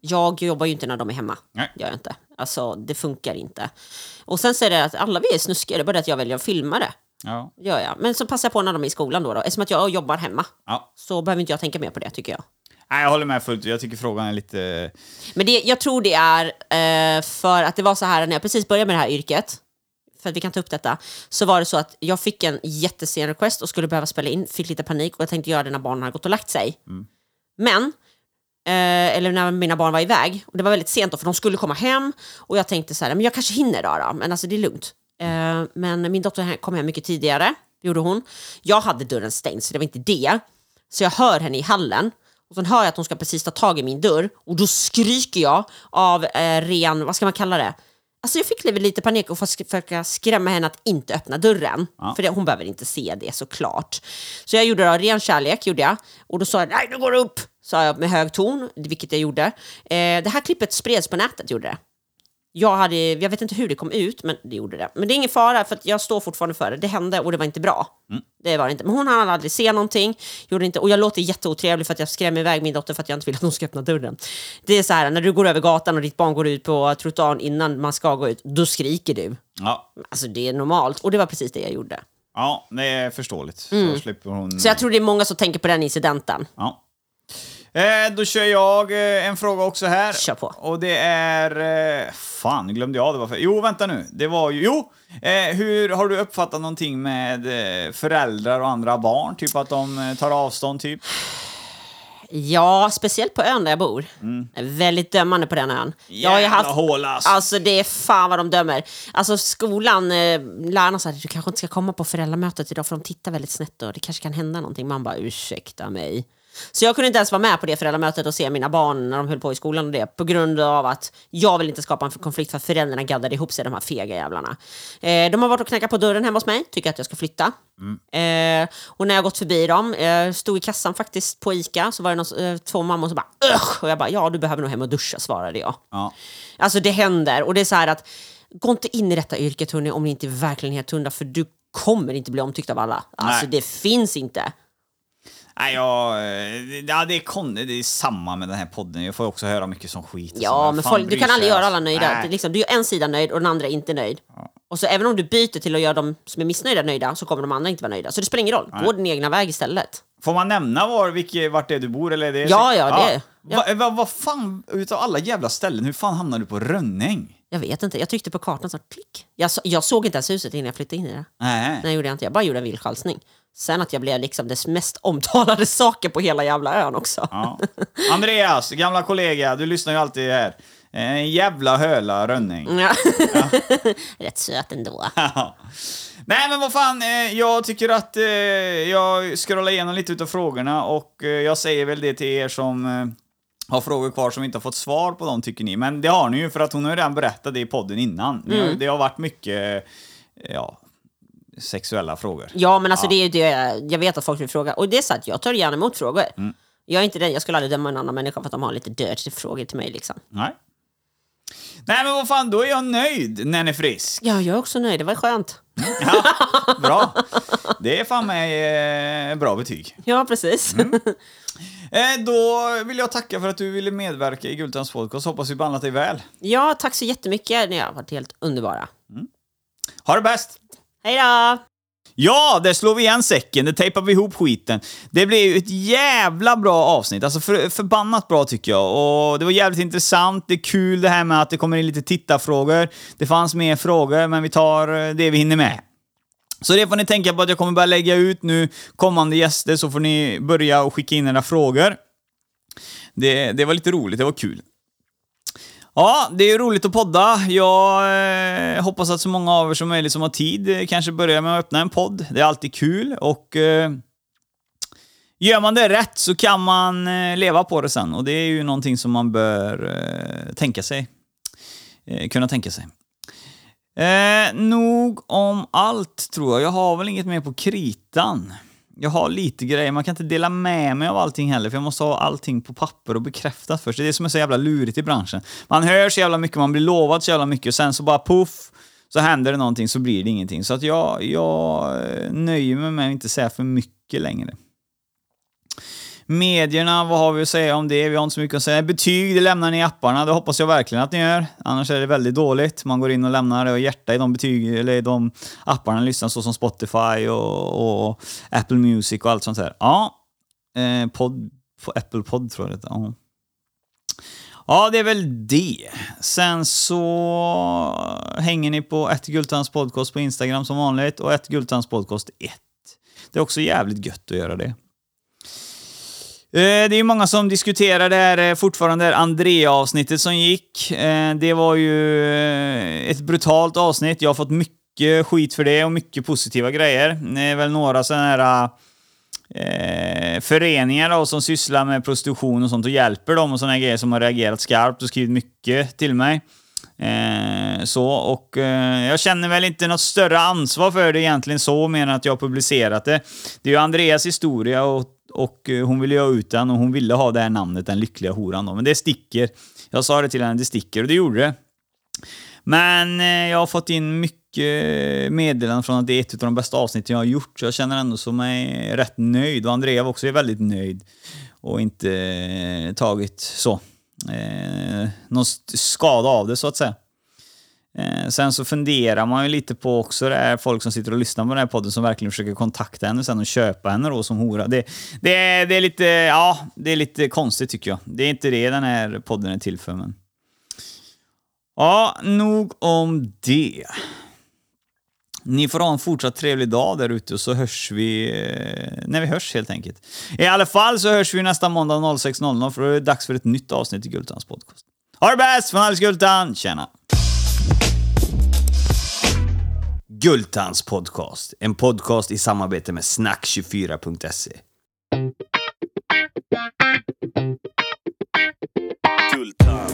Jag jobbar ju inte när de är hemma. Nej. Gör jag inte. Alltså, det funkar inte. Och sen så är det att alla vi är snuskiga, det är bara det att jag väljer att filma det. Ja. Gör jag. Men så passar jag på när de är i skolan då. då. Eftersom att jag jobbar hemma ja. så behöver inte jag tänka mer på det, tycker jag. Nej, jag håller med fullt. Jag tycker frågan är lite... Men det, jag tror det är eh, för att det var så här när jag precis började med det här yrket, för att vi kan ta upp detta, så var det så att jag fick en jättesen request och skulle behöva spela in, fick lite panik och jag tänkte göra det när barnen hade gått och lagt sig. Men, eh, eller när mina barn var iväg, och det var väldigt sent då för de skulle komma hem och jag tänkte så här, men jag kanske hinner då, då men alltså det är lugnt. Eh, men min dotter kom hem mycket tidigare, det gjorde hon. Jag hade dörren stängd så det var inte det. Så jag hör henne i hallen och sen hör jag att hon ska precis ta tag i min dörr och då skriker jag av eh, ren, vad ska man kalla det? Alltså jag fick lite panik och försöka skrämma henne att inte öppna dörren. Ja. För det, hon behöver inte se det såklart. Så jag gjorde det av ren kärlek, gjorde jag. Och då sa jag nej nu går det upp, sa jag med hög ton, vilket jag gjorde. Eh, det här klippet spreds på nätet, gjorde det. Jag, hade, jag vet inte hur det kom ut, men det gjorde det. Men det är ingen fara, för att jag står fortfarande för det. Det hände och det var inte bra. Det var det inte. Men hon hann aldrig se någonting. Gjorde inte, och jag låter jätteotrevlig för att jag skrämmer iväg min dotter för att jag inte vill att hon ska öppna dörren. Det är så här, när du går över gatan och ditt barn går ut på trottoaren innan man ska gå ut, då skriker du. Ja, Alltså det är normalt. Och det var precis det jag gjorde. ja det är förståeligt. Så slipper hon... Mm. Så jag tror det är många som tänker på den incidenten. Ja. Eh, då kör jag eh, en fråga också här. Kör på. Och det är... Eh, fan, glömde jag det var för... Jo, vänta nu. Det var ju... Jo! Eh, hur har du uppfattat någonting med eh, föräldrar och andra barn? Typ att de eh, tar avstånd, typ? Ja, speciellt på ön där jag bor. Är väldigt dömande på den ön. Jag har ju Jävla haft, alltså. alltså det är fan vad de dömer. Alltså skolan, eh, lärarna sa att du kanske inte ska komma på föräldramötet idag för de tittar väldigt snett och det kanske kan hända någonting. Man bara ursäkta mig. Så jag kunde inte ens vara med på det föräldramötet och se mina barn när de höll på i skolan och det på grund av att jag vill inte skapa en konflikt för att föräldrarna gaddade ihop sig, de här fega jävlarna. Eh, de har varit och knackat på dörren hemma hos mig, tycker att jag ska flytta. Eh, och när jag gått förbi dem, eh, stod i kassan faktiskt på ICA, så var det någon, eh, två mammor som bara Ugh! Och jag bara, ja du behöver nog hem och duscha, svarade jag. Ja. Alltså det händer, och det är så här att gå inte in i detta yrket hörni, om ni inte verkligen är helt hundra, för du kommer inte bli omtyckt av alla. Alltså Nej. det finns inte. Nej, jag, eh, ja, det, är kon, det är samma med den här podden. Jag får också höra mycket som skit. så. Ja, Vem men folk, du kan aldrig göra alltså? alla nöjda. Nej. Är liksom, du är en sida nöjd och den andra inte nöjd. Och så även om du byter till att göra de som är missnöjda nöjda så kommer de andra inte vara nöjda. Så det spelar ingen roll. Gå din egna väg istället. Får man nämna var, vilket, vart det är du bor? Eller är det Ja, ja, det- ja. Vad va, vad fan, utav alla jävla ställen, hur fan hamnar du på Rönning? Jag vet inte, jag tryckte på kartan så klick. Jag, så- jag såg inte ens huset innan jag flyttade in i det. Nej. Nej, gjorde jag inte. Jag bara gjorde en villchansning. Sen att jag blev liksom dess mest omtalade saker på hela jävla ön också. Ja. Andreas, gamla kollega, du lyssnar ju alltid här. En jävla höla Rönning. Ja. Rätt söt ändå. Nej men vad fan, eh, jag tycker att eh, jag scrollar igenom lite utav frågorna och eh, jag säger väl det till er som har frågor kvar som inte har fått svar på dem tycker ni. Men det har ni ju för att hon har ju redan berättat det i podden innan. Mm. det har varit mycket, ja, sexuella frågor. Ja, men alltså det är ju det. Jag vet att folk vill fråga. Och det är så att jag tar gärna emot frågor. Mm. Jag är inte den, jag skulle aldrig döma en annan människa för att de har lite dirty frågor till mig liksom. Nej. Nej men vad fan, då är jag nöjd när ni är frisk. Ja, jag är också nöjd. Det var skönt. Ja, bra. Det är fan mig eh, bra betyg. Ja, precis. Mm. Eh, då vill jag tacka för att du ville medverka i Gultans podcast. Hoppas vi behandlat dig väl. ja, tack så jättemycket. Ni har varit helt underbara. Ha det bäst! Hejdå! Ja, där slår vi igen säcken. Där tejpar vi ihop skiten. Det blev ju ett jävla bra avsnitt. Alltså för, förbannat bra tycker jag. Och det var jävligt intressant. Det är kul det här med att det kommer in lite tittarfrågor. Det fanns mer frågor, men vi tar eh, det vi hinner med. Så det får ni tänka på att jag kommer börja lägga ut nu kommande gäster, så får ni börja och skicka in era frågor. Det, det var lite roligt, det var kul. Ja, det är ju roligt att podda. Jag eh, hoppas att så många av er som möjligt som har tid eh, kanske börjar med att öppna en podd. Det är alltid kul och eh, gör man det rätt så kan man eh, leva på det sen och det är ju någonting som man bör eh, tänka sig. Eh, kunna tänka sig. Eh, nog om allt tror jag. Jag har väl inget mer på kritan. Jag har lite grejer, man kan inte dela med mig av allting heller, för jag måste ha allting på papper och bekräftat först. Det är det som är så jävla lurigt i branschen. Man hör så jävla mycket, man blir lovad så jävla mycket, och sen så bara poff så händer det någonting, så blir det ingenting. Så att jag, jag eh, nöjer mig med att inte säga för mycket längre. Medierna, vad har vi att säga om det? Vi har inte så mycket att säga. Betyg, det lämnar ni i apparna. Det hoppas jag verkligen att ni gör. Annars är det väldigt dåligt. Man går in och lämnar det och hjärta i de betyg, eller i de apparna lyssnar, så som Spotify och, och Apple Music och allt sånt där. Ja, eh, podd, på Apple Podd tror jag det ja. ja, det är väl det. Sen så hänger ni på ett Gultans podcast på Instagram som vanligt och ett Gultans podcast 1. Det är också jävligt gött att göra det. Eh, det är ju många som diskuterar det här eh, fortfarande, det här Andrea-avsnittet som gick. Eh, det var ju ett brutalt avsnitt. Jag har fått mycket skit för det och mycket positiva grejer. Det är väl några sådana här eh, föreningar då, som sysslar med prostitution och sånt och hjälper dem och sådana grejer som har reagerat skarpt och skrivit mycket till mig. Eh, så, och eh, jag känner väl inte något större ansvar för det egentligen så, mer än att jag har publicerat det. Det är ju Andreas historia och, och eh, hon ville ju ha ut den och hon ville ha det här namnet, den lyckliga horan då. Men det sticker. Jag sa det till henne, det sticker och det gjorde det. Men eh, jag har fått in mycket meddelanden från att det är ett av de bästa avsnitten jag har gjort, så jag känner ändå som mig rätt nöjd. Och Andrea också är väldigt nöjd och inte eh, tagit så eh, någon skada av det så att säga. Eh, sen så funderar man ju lite på också det är folk som sitter och lyssnar på den här podden som verkligen försöker kontakta henne sen och köpa henne då som hora. Det, det, är, det är lite, ja, det är lite konstigt tycker jag. Det är inte det den här podden är till för. Men... Ja, nog om det. Ni får ha en fortsatt trevlig dag där ute och så hörs vi eh, när vi hörs helt enkelt. I alla fall så hörs vi nästa måndag 06.00 för då är det dags för ett nytt avsnitt i Gultans podcast. Ha det bäst från Alice Gultan! Tjena! Gultans podcast, en podcast i samarbete med snack24.se. Gultan.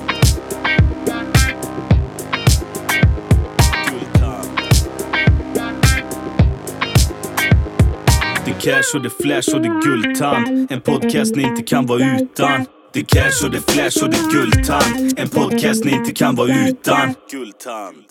Gultan. Det är cash och det är flash och det är Gultan. En podcast ni inte kan vara utan. Det är cash och det är flash och det är Gultan. En podcast ni inte kan vara utan. Gultand.